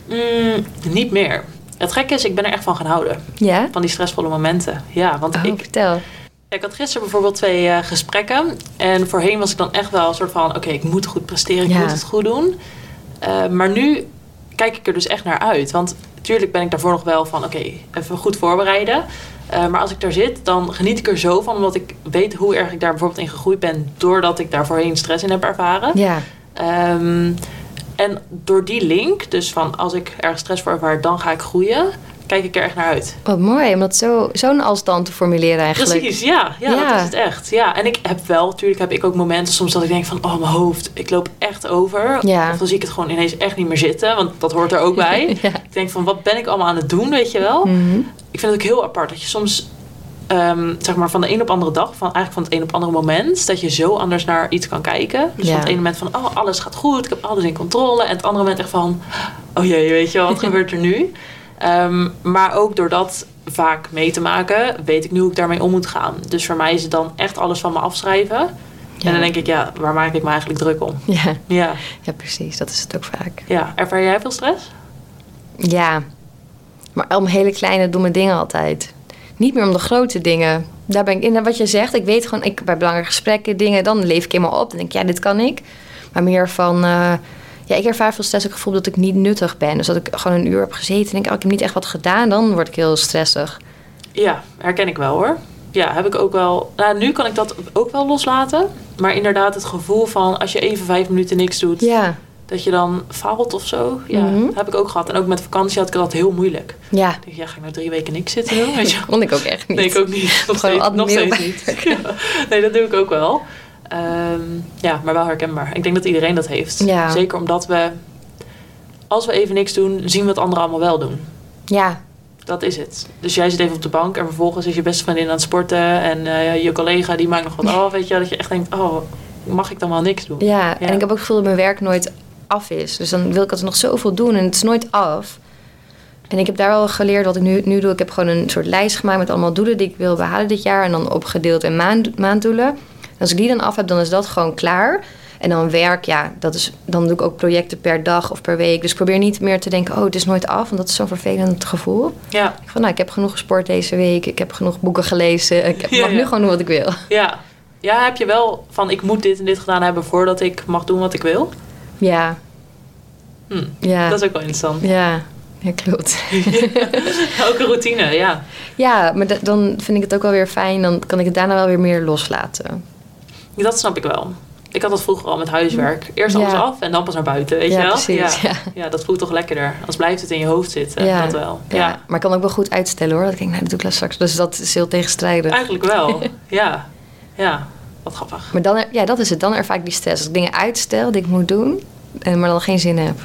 [SPEAKER 1] Mm, niet meer. Het gekke is, ik ben er echt van gaan houden.
[SPEAKER 2] Ja?
[SPEAKER 1] Van die stressvolle momenten. Ja, want
[SPEAKER 2] Oh,
[SPEAKER 1] ik,
[SPEAKER 2] vertel.
[SPEAKER 1] Ik had gisteren bijvoorbeeld twee eh, gesprekken. En voorheen was ik dan echt wel een soort van... oké, ik moet goed presteren, ik
[SPEAKER 2] Ja.
[SPEAKER 1] moet het goed doen. Eh, maar nu kijk ik er dus echt naar uit. Want natuurlijk ben ik daarvoor nog wel van... oké, even goed voorbereiden. Eh, maar als ik daar zit, dan geniet ik er zo van... omdat ik weet hoe erg ik daar bijvoorbeeld in gegroeid ben... doordat ik daar voorheen stress in heb ervaren.
[SPEAKER 2] Ja,
[SPEAKER 1] Ehm, en door die link, dus van als ik ergens stress voor ervaar... dan ga ik groeien, kijk ik er echt naar uit.
[SPEAKER 2] wat mooi om dat zo, zo'n afstand te formuleren eigenlijk.
[SPEAKER 1] Precies, ja, ja,
[SPEAKER 2] Ja.
[SPEAKER 1] dat is het echt. Ja, en ik heb wel, natuurlijk heb ik ook momenten soms dat ik denk van, oh mijn hoofd, ik loop echt over.
[SPEAKER 2] Ja.
[SPEAKER 1] Of dan zie ik het gewoon ineens echt niet meer zitten, want dat hoort er ook bij.
[SPEAKER 2] Ja.
[SPEAKER 1] Ik denk van, wat ben ik allemaal aan het doen, weet je wel?
[SPEAKER 2] Mhm.
[SPEAKER 1] Ik vind het ook heel apart dat je soms, ehm, zeg maar van de een op andere dag, van eigenlijk van het een op andere moment, dat je zo anders naar iets kan kijken. Dus
[SPEAKER 2] Ja.
[SPEAKER 1] van het ene moment van, oh alles gaat goed, ik heb alles in controle. En het andere moment echt van, oh jee, weet je wel, wat gebeurt er nu? Ehm, maar ook door dat vaak mee te maken, weet ik nu hoe ik daarmee om moet gaan. Dus voor mij is het dan echt alles van me afschrijven.
[SPEAKER 2] Ja.
[SPEAKER 1] En dan denk ik, ja, waar maak ik me eigenlijk druk om?
[SPEAKER 2] Ja.
[SPEAKER 1] Ja,
[SPEAKER 2] ja, precies. Dat is het ook vaak.
[SPEAKER 1] ja. Ervaar jij veel stress?
[SPEAKER 2] Ja, maar om hele kleine domme dingen altijd. Niet meer om de grote dingen. Daar ben ik in. Wat je zegt, ik weet gewoon, ik, bij belangrijke gesprekken, dingen, dan leef ik helemaal op. Dan denk ik, ja, dit kan ik. Maar meer van, eh, ja, ik ervaar veel stress. Ik gevoel dat ik niet nuttig ben. Dus dat ik gewoon een uur heb gezeten en denk, oh, ik heb niet echt wat gedaan. Dan word ik heel stressig.
[SPEAKER 1] Ja, herken ik wel hoor. Ja, heb ik ook wel. Nou, nu kan ik dat ook wel loslaten. Maar inderdaad, het gevoel van als je even vijf minuten niks doet,
[SPEAKER 2] Ja,
[SPEAKER 1] dat je dan faalt of zo. Ja,
[SPEAKER 2] Mhm.
[SPEAKER 1] dat heb ik ook gehad. En ook met vakantie had ik dat heel moeilijk.
[SPEAKER 2] ja.
[SPEAKER 1] Ik denk, ja, ga ik nou drie weken niks zitten doen? Weet je?
[SPEAKER 2] Vond ik ook echt niet.
[SPEAKER 1] Nee, ik ook niet. Nog
[SPEAKER 2] Gewoon
[SPEAKER 1] steeds, nog steeds niet. Ja. Nee, dat doe ik ook wel. Ehm, ja, maar wel herkenbaar. Ik denk dat iedereen dat heeft.
[SPEAKER 2] Ja.
[SPEAKER 1] Zeker omdat we, als we even niks doen, zien we wat anderen allemaal wel doen.
[SPEAKER 2] Ja,
[SPEAKER 1] Dat is het. Dus jij zit even op de bank en vervolgens is je beste vriendin aan het sporten. En eh, je collega die maakt nog wat af. Weet je, dat je echt denkt, oh, mag ik dan wel niks doen?
[SPEAKER 2] Ja,
[SPEAKER 1] Ja.
[SPEAKER 2] en ik heb ook het gevoel dat mijn werk nooit af is. Dus dan wil ik altijd nog zoveel doen en het is nooit af. En ik heb daar wel geleerd wat ik nu, nu doe. Ik heb gewoon een soort lijst gemaakt met allemaal doelen die ik wil behalen dit jaar. En dan opgedeeld in maand, maanddoelen. En als ik die dan af heb, dan is dat gewoon klaar. En dan werk, ja, dat is, dan doe ik ook projecten per dag of per week. Dus ik probeer niet meer te denken, oh, het is nooit af. Want dat is zo'n vervelend gevoel.
[SPEAKER 1] Ja,
[SPEAKER 2] Ik van, nou, ik heb genoeg gesport deze week. Ik heb genoeg boeken gelezen. Ik heb-
[SPEAKER 1] Ja,
[SPEAKER 2] mag
[SPEAKER 1] ja.
[SPEAKER 2] nu gewoon doen wat ik wil.
[SPEAKER 1] ja. Ja, heb je wel van ik moet dit en dit gedaan hebben voordat ik mag doen wat ik wil?
[SPEAKER 2] Ja,
[SPEAKER 1] Hm,
[SPEAKER 2] ja.
[SPEAKER 1] Dat is ook wel interessant.
[SPEAKER 2] Ja, ja klopt.
[SPEAKER 1] een routine, ja.
[SPEAKER 2] Ja, maar da- dan vind ik het ook wel weer fijn. Dan kan ik het daarna wel weer meer loslaten.
[SPEAKER 1] Dat snap ik wel. Ik had dat vroeger al met huiswerk. Eerst
[SPEAKER 2] Ja.
[SPEAKER 1] alles af en dan pas naar buiten, weet
[SPEAKER 2] Ja,
[SPEAKER 1] je wel?
[SPEAKER 2] precies,
[SPEAKER 1] Ja.
[SPEAKER 2] ja.
[SPEAKER 1] dat voelt toch lekkerder. Als blijft het in je hoofd zitten,
[SPEAKER 2] Ja.
[SPEAKER 1] dat wel.
[SPEAKER 2] Ja.
[SPEAKER 1] Ja.
[SPEAKER 2] Maar ik kan ook wel goed uitstellen hoor. Dat ik denk, nou, dat doe ik straks. Dus dat is heel tegenstrijdig.
[SPEAKER 1] Eigenlijk wel, ja. Ja. Wat grappig.
[SPEAKER 2] Maar dan, ja, dat is het. Dan ervaar ik die stress. Als ik dingen uitstel die ik moet doen, en maar dan geen zin heb.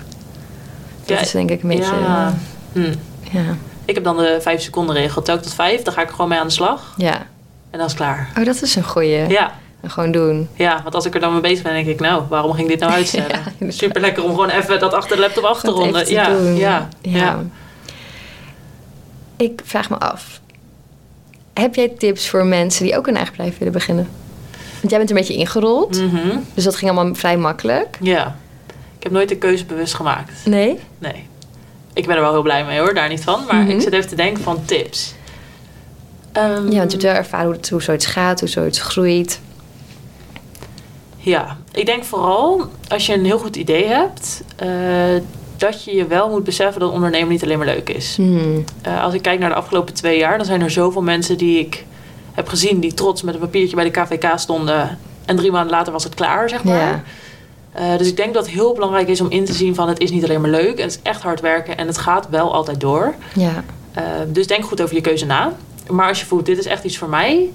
[SPEAKER 2] Dat
[SPEAKER 1] Ja,
[SPEAKER 2] is denk ik een beetje...
[SPEAKER 1] Ja. Hm.
[SPEAKER 2] Ja.
[SPEAKER 1] Ik heb dan de vijf seconden regel. Tel ik tot vijf, dan ga ik er gewoon mee aan de slag.
[SPEAKER 2] ja.
[SPEAKER 1] En dan is het klaar.
[SPEAKER 2] Oh, dat is een goeie.
[SPEAKER 1] Ja,
[SPEAKER 2] En Gewoon doen.
[SPEAKER 1] ja, want als ik er dan mee bezig ben, denk ik, nou, waarom ging ik dit nou uitstellen?
[SPEAKER 2] Ja.
[SPEAKER 1] Super lekker om gewoon even dat achter de laptop af te ronden. Ja,
[SPEAKER 2] doen.
[SPEAKER 1] ja, ja.
[SPEAKER 2] Ik vraag me af. Heb jij tips voor mensen die ook een eigen bedrijf willen beginnen? Want jij bent een beetje ingerold.
[SPEAKER 1] Mhm.
[SPEAKER 2] Dus dat ging allemaal vrij makkelijk.
[SPEAKER 1] Ja. Ik heb nooit de keuze bewust gemaakt.
[SPEAKER 2] Nee?
[SPEAKER 1] Nee. Ik ben er wel heel blij mee hoor, daar niet van. Maar
[SPEAKER 2] Mhm.
[SPEAKER 1] ik zit even te denken van tips. Ehm,
[SPEAKER 2] Ja, want je hebt wel ervaren hoe, het, hoe zoiets gaat, hoe zoiets groeit.
[SPEAKER 1] Ja, ik denk vooral als je een heel goed idee hebt, eh, dat je je wel moet beseffen dat ondernemen niet alleen maar leuk is.
[SPEAKER 2] Hmm.
[SPEAKER 1] Eh, als ik kijk naar de afgelopen twee jaar, dan zijn er zoveel mensen die ik heb gezien die trots met een papiertje bij de KVK stonden. En drie maanden later was het klaar, zeg maar.
[SPEAKER 2] Ja.
[SPEAKER 1] Eh, dus ik denk dat het heel belangrijk is om in te zien van het is niet alleen maar leuk. En het is echt hard werken en het gaat wel altijd door.
[SPEAKER 2] Ja.
[SPEAKER 1] Eh, dus denk goed over je keuze na. Maar als je voelt, dit is echt iets voor mij,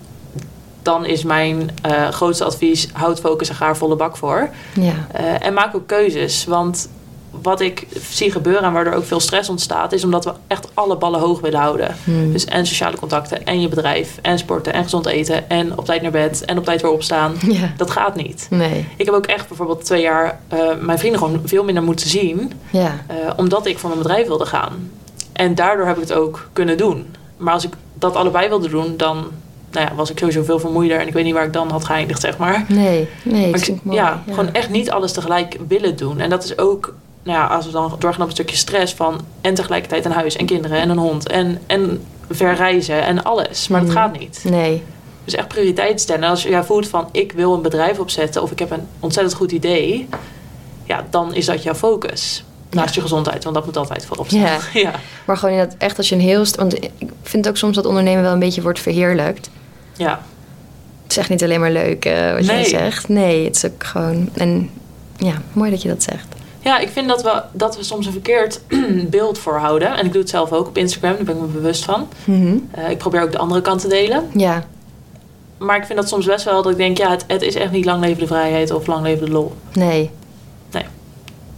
[SPEAKER 1] dan is mijn eh, grootste advies: houd focus en ga er volle bak voor.
[SPEAKER 2] Ja.
[SPEAKER 1] En maak ook keuzes. Want wat ik zie gebeuren en waardoor ook veel stress ontstaat, is omdat we echt alle ballen hoog willen houden.
[SPEAKER 2] Hmm.
[SPEAKER 1] Dus en sociale contacten, en je bedrijf, en sporten, en gezond eten, en op tijd naar bed, en op tijd weer opstaan.
[SPEAKER 2] Ja.
[SPEAKER 1] Dat gaat niet.
[SPEAKER 2] Nee.
[SPEAKER 1] Ik heb ook echt bijvoorbeeld twee jaar eh, mijn vrienden gewoon veel minder moeten zien,
[SPEAKER 2] Ja.
[SPEAKER 1] eh, omdat ik voor mijn bedrijf wilde gaan. En daardoor heb ik het ook kunnen doen. Maar als ik dat allebei wilde doen, dan nou ja, was ik sowieso veel vermoeider en ik weet niet waar ik dan had geëindigd, zeg maar.
[SPEAKER 2] Nee. Nee,
[SPEAKER 1] Maar ik-
[SPEAKER 2] mooi.
[SPEAKER 1] ja, gewoon echt niet alles tegelijk willen doen. En dat is ook, nou ja, als we dan doorgaan op een stukje stress van en tegelijkertijd een huis en kinderen en een hond en, en verreizen en alles. Maar dat
[SPEAKER 2] Mhm.
[SPEAKER 1] gaat niet.
[SPEAKER 2] Nee.
[SPEAKER 1] Dus echt prioriteit stellen. En als je ja, voelt van ik wil een bedrijf opzetten of ik heb een ontzettend goed idee, ja, dan is dat jouw focus. Naast je gezondheid, want dat moet altijd voorop staan.
[SPEAKER 2] Ja.
[SPEAKER 1] ja.
[SPEAKER 2] Maar gewoon inderdaad echt als je een heel... Want ik vind ook soms dat ondernemen wel een beetje wordt verheerlijkt.
[SPEAKER 1] ja.
[SPEAKER 2] Het is echt niet alleen maar leuk eh, wat jij
[SPEAKER 1] Nee.
[SPEAKER 2] zegt. Nee, het is ook gewoon... En ja, mooi dat je dat zegt.
[SPEAKER 1] Ja, ik vind dat we, dat we soms een verkeerd beeld voorhouden. En ik doe het zelf ook op Instagram, daar ben ik me bewust van.
[SPEAKER 2] Mhm.
[SPEAKER 1] Eh, ik probeer ook de andere kant te delen.
[SPEAKER 2] Ja.
[SPEAKER 1] Maar ik vind dat soms best wel dat ik denk, ja, het, het is echt niet lang leven de vrijheid of lang leven de lol.
[SPEAKER 2] Nee.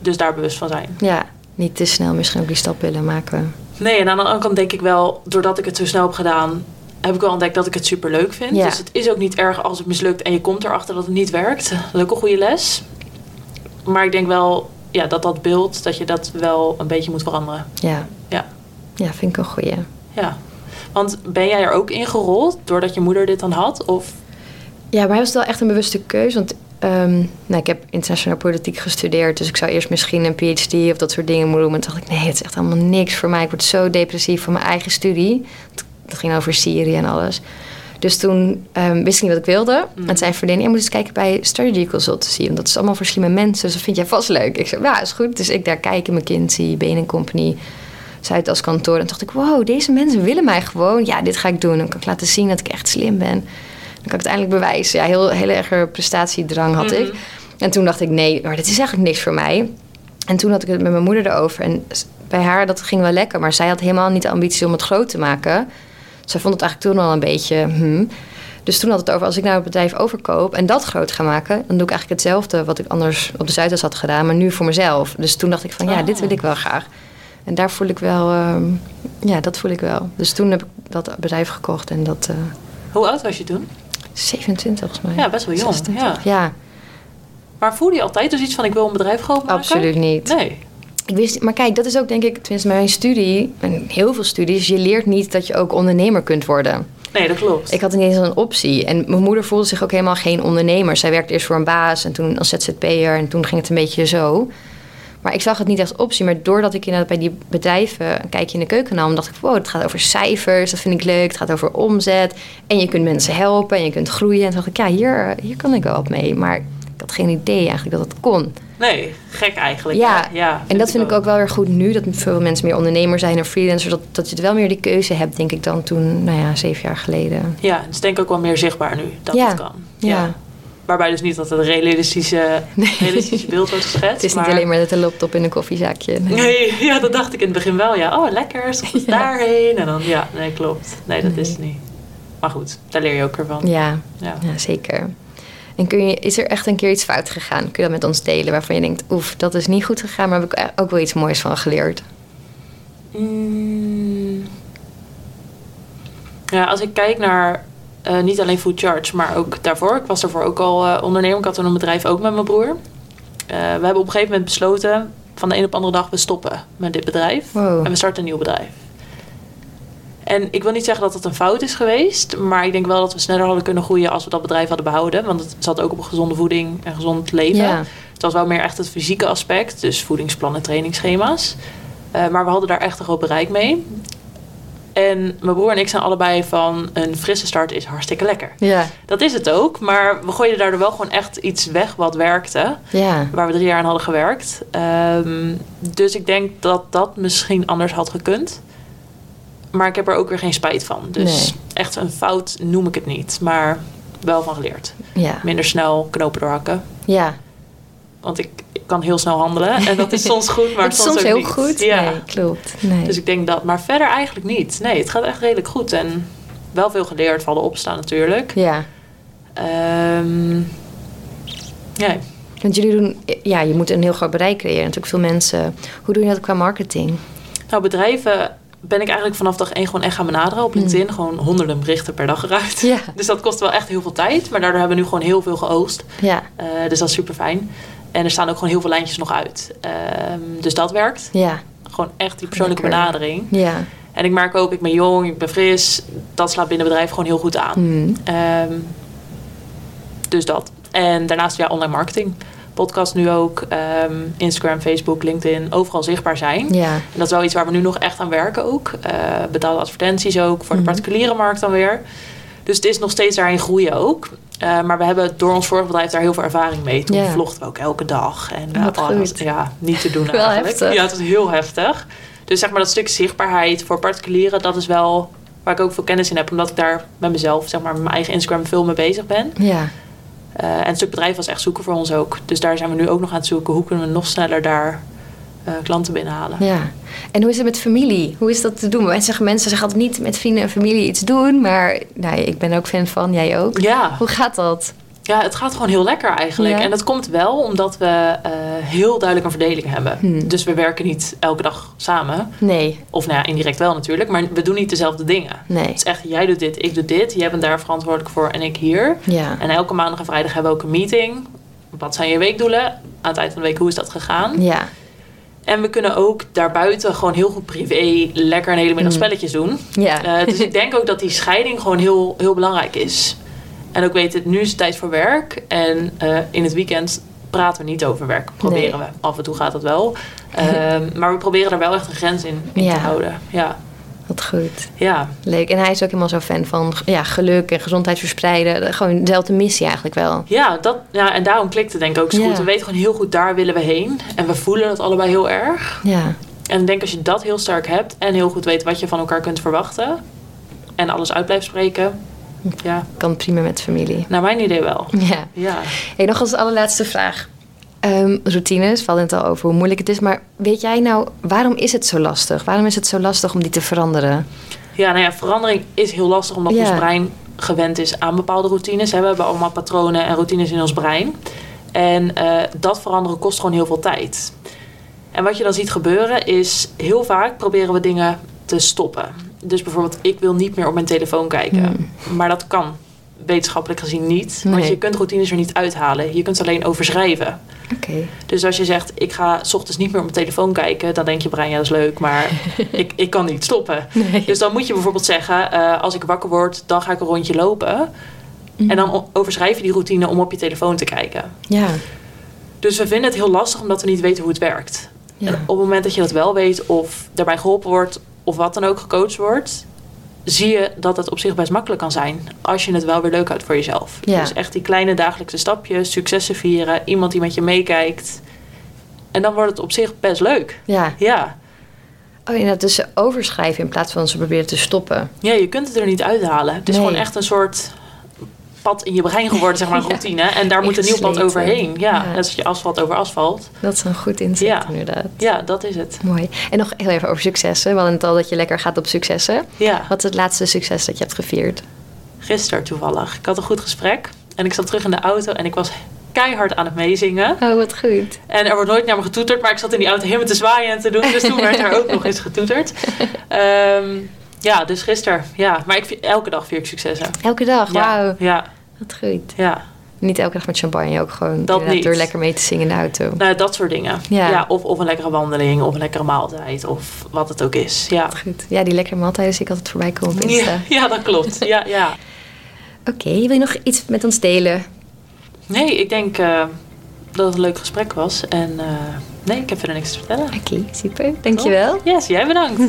[SPEAKER 1] Dus daar bewust van zijn.
[SPEAKER 2] Ja. Niet te snel misschien ook die stap willen maken.
[SPEAKER 1] Nee, en aan de andere kant denk ik wel, doordat ik het zo snel heb gedaan, heb ik wel ontdekt dat ik het super leuk vind.
[SPEAKER 2] Ja.
[SPEAKER 1] Dus het is ook niet erg als het mislukt en je komt erachter dat het niet werkt. Ook een goede les. Maar ik denk wel, ja, dat dat beeld, dat je dat wel een beetje moet veranderen.
[SPEAKER 2] Ja.
[SPEAKER 1] Ja.
[SPEAKER 2] Ja, vind ik een goeie.
[SPEAKER 1] Ja. Want ben jij er ook in gerold doordat je moeder dit dan had? Of
[SPEAKER 2] Ja, maar hij was wel echt een bewuste keuze. Want ehm, nou, ik heb internationale politiek gestudeerd. Dus ik zou eerst misschien een PhD of dat soort dingen moeten doen. Maar toen dacht ik, nee, het is echt allemaal niks voor mij. Ik word zo depressief van mijn eigen studie. Het, het ging over Syrië en alles. Dus toen ehm, wist ik niet wat ik wilde.
[SPEAKER 1] Mm.
[SPEAKER 2] En zei vriendin, je moet eens kijken bij Strategy Consultancy. Want dat is allemaal voor slimme mensen. Dus dat vind jij vast leuk. Ik zei, ja, is goed. Dus ik daar kijken, McKinsey, Bain Company... Zuid als kantoor. En dacht ik, wow, deze mensen willen mij gewoon. Ja, dit ga ik doen. Dan kan ik laten zien dat ik echt slim ben. Dan kan ik het eindelijk bewijzen. Ja, heel, heel erg prestatiedrang had ik.
[SPEAKER 1] Mhm.
[SPEAKER 2] En toen dacht ik, nee, maar dit is eigenlijk niks voor mij. En toen had ik het met mijn moeder erover. En bij haar, dat ging wel lekker. Maar zij had helemaal niet de ambitie om het groot te maken. Zij vond het eigenlijk toen al een beetje... Hmm. Dus toen had het over, als ik nou het bedrijf overkoop... en dat groot ga maken... dan doe ik eigenlijk hetzelfde wat ik anders op de Zuidas had gedaan... maar nu voor mezelf. Dus toen dacht ik van, ja,
[SPEAKER 1] Ah.
[SPEAKER 2] dit wil ik wel graag. En daar voel ik wel... ehm, ja, dat voel ik wel. Dus toen heb ik dat bedrijf gekocht. En dat... eh,
[SPEAKER 1] hoe oud was je toen?
[SPEAKER 2] 27 volgens mij.
[SPEAKER 1] Ja, best wel jong.
[SPEAKER 2] 26.
[SPEAKER 1] Ja.
[SPEAKER 2] ja,
[SPEAKER 1] Maar voelde je altijd dus iets van ik wil een bedrijf groot maken?
[SPEAKER 2] absoluut niet.
[SPEAKER 1] Nee.
[SPEAKER 2] Ik wist, maar kijk, dat is ook denk ik, tenminste mijn studie, en heel veel studies, je leert niet dat je ook ondernemer kunt worden.
[SPEAKER 1] Nee, dat klopt.
[SPEAKER 2] Ik had niet eens een optie. En mijn moeder voelde zich ook helemaal geen ondernemer. Zij werkte eerst voor een baas en toen als ZZP'er en toen ging het een beetje zo. Maar ik zag het niet echt optie. Maar doordat ik inderdaad bij die bedrijven een kijkje in de keuken nam, dacht ik, wow, het gaat over cijfers, dat vind ik leuk. Het gaat over omzet. En je kunt mensen helpen en je kunt groeien. En toen dacht ik, ja, hier, hier kan ik wel op mee. Maar ik had geen idee eigenlijk dat het kon.
[SPEAKER 1] Nee, gek eigenlijk.
[SPEAKER 2] Ja,
[SPEAKER 1] ja
[SPEAKER 2] En dat vind ik ook wel weer goed nu, dat veel mensen meer ondernemer zijn en freelancers, dat, dat je het wel meer die keuze hebt, denk ik, dan toen, nou ja, zeven jaar geleden.
[SPEAKER 1] Ja, het is denk ik ook wel meer zichtbaar nu dat
[SPEAKER 2] Ja.
[SPEAKER 1] het kan.
[SPEAKER 2] Ja.
[SPEAKER 1] Waarbij dus niet dat het een realistische, realistische beeld wordt geschetst.
[SPEAKER 2] Het is niet alleen maar met een laptop in een koffiezaakje.
[SPEAKER 1] Nee, ja, dat dacht ik in het begin wel. Ja, oh lekker,
[SPEAKER 2] Ja.
[SPEAKER 1] daarheen. En dan, ja, nee, klopt. Nee, dat is het niet. Maar goed, daar leer je ook weer van.
[SPEAKER 2] Ja,
[SPEAKER 1] Ja.
[SPEAKER 2] ja, zeker. En kun je, is er echt een keer iets fout gegaan? Kun je dat met ons delen waarvan je denkt, oef, dat is niet goed gegaan, maar heb ik ook wel iets moois van geleerd?
[SPEAKER 1] Mm. Ja, als ik kijk naar eh, niet alleen Food Charge, maar ook daarvoor. Ik was daarvoor ook al uh, ondernemer. Ik had toen een bedrijf ook met mijn broer. Uh, we hebben op een gegeven moment besloten van de een op de andere dag we stoppen met dit bedrijf.
[SPEAKER 2] Wow.
[SPEAKER 1] En we starten een nieuw bedrijf. En ik wil niet zeggen dat het een fout is geweest, maar ik denk wel dat we sneller hadden kunnen groeien als we dat bedrijf hadden behouden. Want het zat ook op een gezonde voeding en gezond leven.
[SPEAKER 2] Ja.
[SPEAKER 1] Het was wel meer echt het fysieke aspect, dus voedingsplannen, trainingsschema's. Uh, maar we hadden daar echt een groot bereik mee. En mijn broer en ik zijn allebei van een frisse start is hartstikke lekker.
[SPEAKER 2] Ja.
[SPEAKER 1] Dat is het ook, maar we gooiden daardoor wel gewoon echt iets weg wat werkte.
[SPEAKER 2] Ja.
[SPEAKER 1] Waar we drie jaar aan hadden gewerkt. Um, dus ik denk dat dat misschien anders had gekund. Maar ik heb er ook weer geen spijt van. Dus
[SPEAKER 2] Nee.
[SPEAKER 1] echt een fout noem ik het niet. Maar wel van geleerd.
[SPEAKER 2] Ja.
[SPEAKER 1] Minder snel knopen doorhakken.
[SPEAKER 2] Ja.
[SPEAKER 1] Want ik, ik kan heel snel handelen. En dat is soms goed, maar soms,
[SPEAKER 2] soms
[SPEAKER 1] ook
[SPEAKER 2] heel
[SPEAKER 1] niet.
[SPEAKER 2] goed.
[SPEAKER 1] Ja.
[SPEAKER 2] Nee, klopt. Nee.
[SPEAKER 1] Dus ik denk dat. Maar verder eigenlijk niet. Nee, het gaat echt redelijk goed. En wel veel geleerd, vallen opstaan natuurlijk.
[SPEAKER 2] Ja.
[SPEAKER 1] Ehm ja,
[SPEAKER 2] Want jullie doen, ja, je moet een heel groot bereik creëren. Natuurlijk veel mensen. Hoe doe je dat qua marketing?
[SPEAKER 1] Nou, bedrijven ben ik eigenlijk vanaf dag één gewoon echt gaan benaderen op LinkedIn. Gewoon honderden berichten per dag eruit.
[SPEAKER 2] Ja.
[SPEAKER 1] Dus dat kost wel echt heel veel tijd. Maar daardoor hebben we nu gewoon heel veel geoogst.
[SPEAKER 2] Ja.
[SPEAKER 1] Uh, dus dat is super fijn. En er staan ook gewoon heel veel lijntjes nog uit. Um, dus dat werkt.
[SPEAKER 2] Ja.
[SPEAKER 1] Gewoon echt die persoonlijke
[SPEAKER 2] Lekker.
[SPEAKER 1] benadering.
[SPEAKER 2] Ja.
[SPEAKER 1] En ik merk ook, ik ben jong, ik ben fris. Dat slaat binnen bedrijf gewoon heel goed aan.
[SPEAKER 2] Hmm.
[SPEAKER 1] Um, dus dat. En daarnaast ja, online marketing. Podcast nu ook. Um, Instagram, Facebook, LinkedIn. Overal zichtbaar zijn.
[SPEAKER 2] Ja.
[SPEAKER 1] En dat is wel iets waar we nu nog echt aan werken ook. Uh, betaalde advertenties ook. Voor de particuliere markt dan weer. Dus het is nog steeds daarin groeien ook. Uh, maar we hebben door ons vorige bedrijf daar heel veel ervaring mee. Toen
[SPEAKER 2] Ja.
[SPEAKER 1] vlogden we ook elke dag. En uh, oh, was, ja, niet te doen eigenlijk.
[SPEAKER 2] heftig.
[SPEAKER 1] Ja, het was heel heftig. Dus zeg maar dat stuk zichtbaarheid voor particulieren, dat is wel waar ik ook veel kennis in heb. Omdat ik daar met mezelf, zeg maar, met mijn eigen Instagram veel mee bezig ben.
[SPEAKER 2] Ja.
[SPEAKER 1] Uh, en het stuk bedrijf was echt zoeken voor ons ook. Dus daar zijn we nu ook nog aan het zoeken. Hoe kunnen we nog sneller daar uh, klanten binnenhalen?
[SPEAKER 2] Ja. En hoe is het met familie? Hoe is dat te doen? Mensen zeggen, mensen zeggen altijd niet met vrienden en familie iets doen. Maar nou, ik ben ook fan van, jij ook.
[SPEAKER 1] Ja.
[SPEAKER 2] Hoe gaat dat?
[SPEAKER 1] Ja, het gaat gewoon heel lekker eigenlijk.
[SPEAKER 2] Ja.
[SPEAKER 1] En dat komt wel omdat we uh, heel duidelijk een verdeling hebben.
[SPEAKER 2] Hmm.
[SPEAKER 1] Dus we werken niet elke dag samen.
[SPEAKER 2] Nee.
[SPEAKER 1] Of nou ja, indirect wel natuurlijk. Maar we doen niet dezelfde dingen.
[SPEAKER 2] Nee.
[SPEAKER 1] Het is echt, jij doet dit, ik doe dit. Jij bent daar verantwoordelijk voor en ik hier.
[SPEAKER 2] Ja.
[SPEAKER 1] En elke maandag en vrijdag hebben we ook een meeting. Wat zijn je weekdoelen? Aan het eind van de week, hoe is dat gegaan?
[SPEAKER 2] Ja.
[SPEAKER 1] En we kunnen ook daarbuiten gewoon heel goed privé lekker een hele middag
[SPEAKER 2] Hmm.
[SPEAKER 1] spelletjes doen.
[SPEAKER 2] Ja.
[SPEAKER 1] Uh, dus ik denk ook dat die scheiding gewoon heel, heel belangrijk is. En ook weten, nu is het tijd voor werk. En uh, in het weekend praten we niet over werk. Proberen
[SPEAKER 2] Nee.
[SPEAKER 1] we. Af en toe gaat het wel. Um, maar we proberen er wel echt een grens in, in
[SPEAKER 2] Ja.
[SPEAKER 1] te houden. Ja.
[SPEAKER 2] Wat goed.
[SPEAKER 1] ja.
[SPEAKER 2] Leuk. En hij is ook helemaal zo fan van ja, geluk en gezondheid verspreiden. Gewoon dezelfde missie eigenlijk wel.
[SPEAKER 1] Ja, dat, ja, en daarom klikt het denk ik ook zo
[SPEAKER 2] Ja.
[SPEAKER 1] goed. We weten gewoon heel goed, daar willen we heen. En we voelen dat allebei heel erg.
[SPEAKER 2] Ja.
[SPEAKER 1] En ik denk als je dat heel sterk hebt en heel goed weet wat je van elkaar kunt verwachten. En alles uit blijft spreken. Ja,
[SPEAKER 2] Kan prima met familie.
[SPEAKER 1] naar mijn idee wel.
[SPEAKER 2] Ja.
[SPEAKER 1] Ja.
[SPEAKER 2] Hey, nog als allerlaatste vraag. Ehm, routines, valt het al over hoe moeilijk het is. Maar weet jij nou, waarom is het zo lastig? Waarom is het zo lastig om die te veranderen?
[SPEAKER 1] Ja, nou ja, verandering is heel lastig omdat
[SPEAKER 2] Ja.
[SPEAKER 1] ons brein gewend is aan bepaalde routines. hè. We hebben allemaal patronen en routines in ons brein. En eh, dat veranderen kost gewoon heel veel tijd. En wat je dan ziet gebeuren is, heel vaak proberen we dingen te stoppen. Dus bijvoorbeeld, ik wil niet meer op mijn telefoon kijken. Maar dat kan wetenschappelijk gezien niet. Want je kunt routines er niet uithalen. Je kunt ze alleen overschrijven. Dus als je zegt, ik ga s ochtends niet meer op mijn telefoon kijken... dan denk je brein, ja, dat is leuk, maar ik, ik kan niet stoppen.
[SPEAKER 2] Nee.
[SPEAKER 1] Dus dan moet je bijvoorbeeld zeggen, eh, als ik wakker word, dan ga ik een rondje lopen. En dan o- overschrijf je die routine om op je telefoon te kijken.
[SPEAKER 2] Ja.
[SPEAKER 1] Dus we vinden het heel lastig omdat we niet weten hoe het werkt.
[SPEAKER 2] Ja.
[SPEAKER 1] Op het moment dat je dat wel weet of daarbij geholpen wordt of wat dan ook gecoacht wordt, zie je dat het op zich best makkelijk kan zijn. Als je het wel weer leuk houdt voor jezelf.
[SPEAKER 2] Ja.
[SPEAKER 1] Dus echt die kleine dagelijkse stapjes, successen vieren, iemand die met je meekijkt. En dan wordt het op zich best leuk.
[SPEAKER 2] Ja.
[SPEAKER 1] Ja.
[SPEAKER 2] Oh, inderdaad, dus ze overschrijven in plaats van ze proberen te stoppen.
[SPEAKER 1] Ja, je kunt het er niet uithalen. Het is gewoon echt een soort pad in je brein geworden, zeg maar,
[SPEAKER 2] Ja.
[SPEAKER 1] routine. En daar moet een nieuw pad overheen. Ja, net als je asfalt over asfalt.
[SPEAKER 2] Dat is een goed inzicht, inderdaad.
[SPEAKER 1] Ja, dat is het.
[SPEAKER 2] Mooi. En nog heel even over successen. We hadden het al dat je lekker gaat op successen.
[SPEAKER 1] Ja,
[SPEAKER 2] Wat is het laatste succes dat je hebt gevierd?
[SPEAKER 1] gisteren toevallig. Ik had een goed gesprek. En ik zat terug in de auto en ik was keihard aan het meezingen.
[SPEAKER 2] Oh, wat goed.
[SPEAKER 1] En er wordt nooit naar me getoeterd, maar ik zat in die auto helemaal te zwaaien en te doen. Dus toen werd er ook nog eens getoeterd. Ehm, ja, dus gisteren. Ja, maar ik, vind- elke dag vier ik successen.
[SPEAKER 2] Elke dag, wauw.
[SPEAKER 1] Ja,
[SPEAKER 2] Wat goed.
[SPEAKER 1] ja.
[SPEAKER 2] Niet elke dag met champagne, ook gewoon
[SPEAKER 1] Dat niet.
[SPEAKER 2] door lekker mee te zingen in de auto.
[SPEAKER 1] Nou, dat soort dingen.
[SPEAKER 2] Ja.
[SPEAKER 1] Ja. of, of een lekkere wandeling, of een lekkere maaltijd, of wat het ook is. Ja,
[SPEAKER 2] Wat goed. Ja, die lekkere maaltijden zie ik altijd voorbij komen op Insta.
[SPEAKER 1] ja, ja dat klopt. Ja, ja.
[SPEAKER 2] Oké, wil je nog iets met ons delen?
[SPEAKER 1] Nee, ik denk eh, dat het een leuk gesprek was. En eh, nee, ik heb verder niks te vertellen.
[SPEAKER 2] Oké, super. Dankjewel.
[SPEAKER 1] Yes, jij bedankt.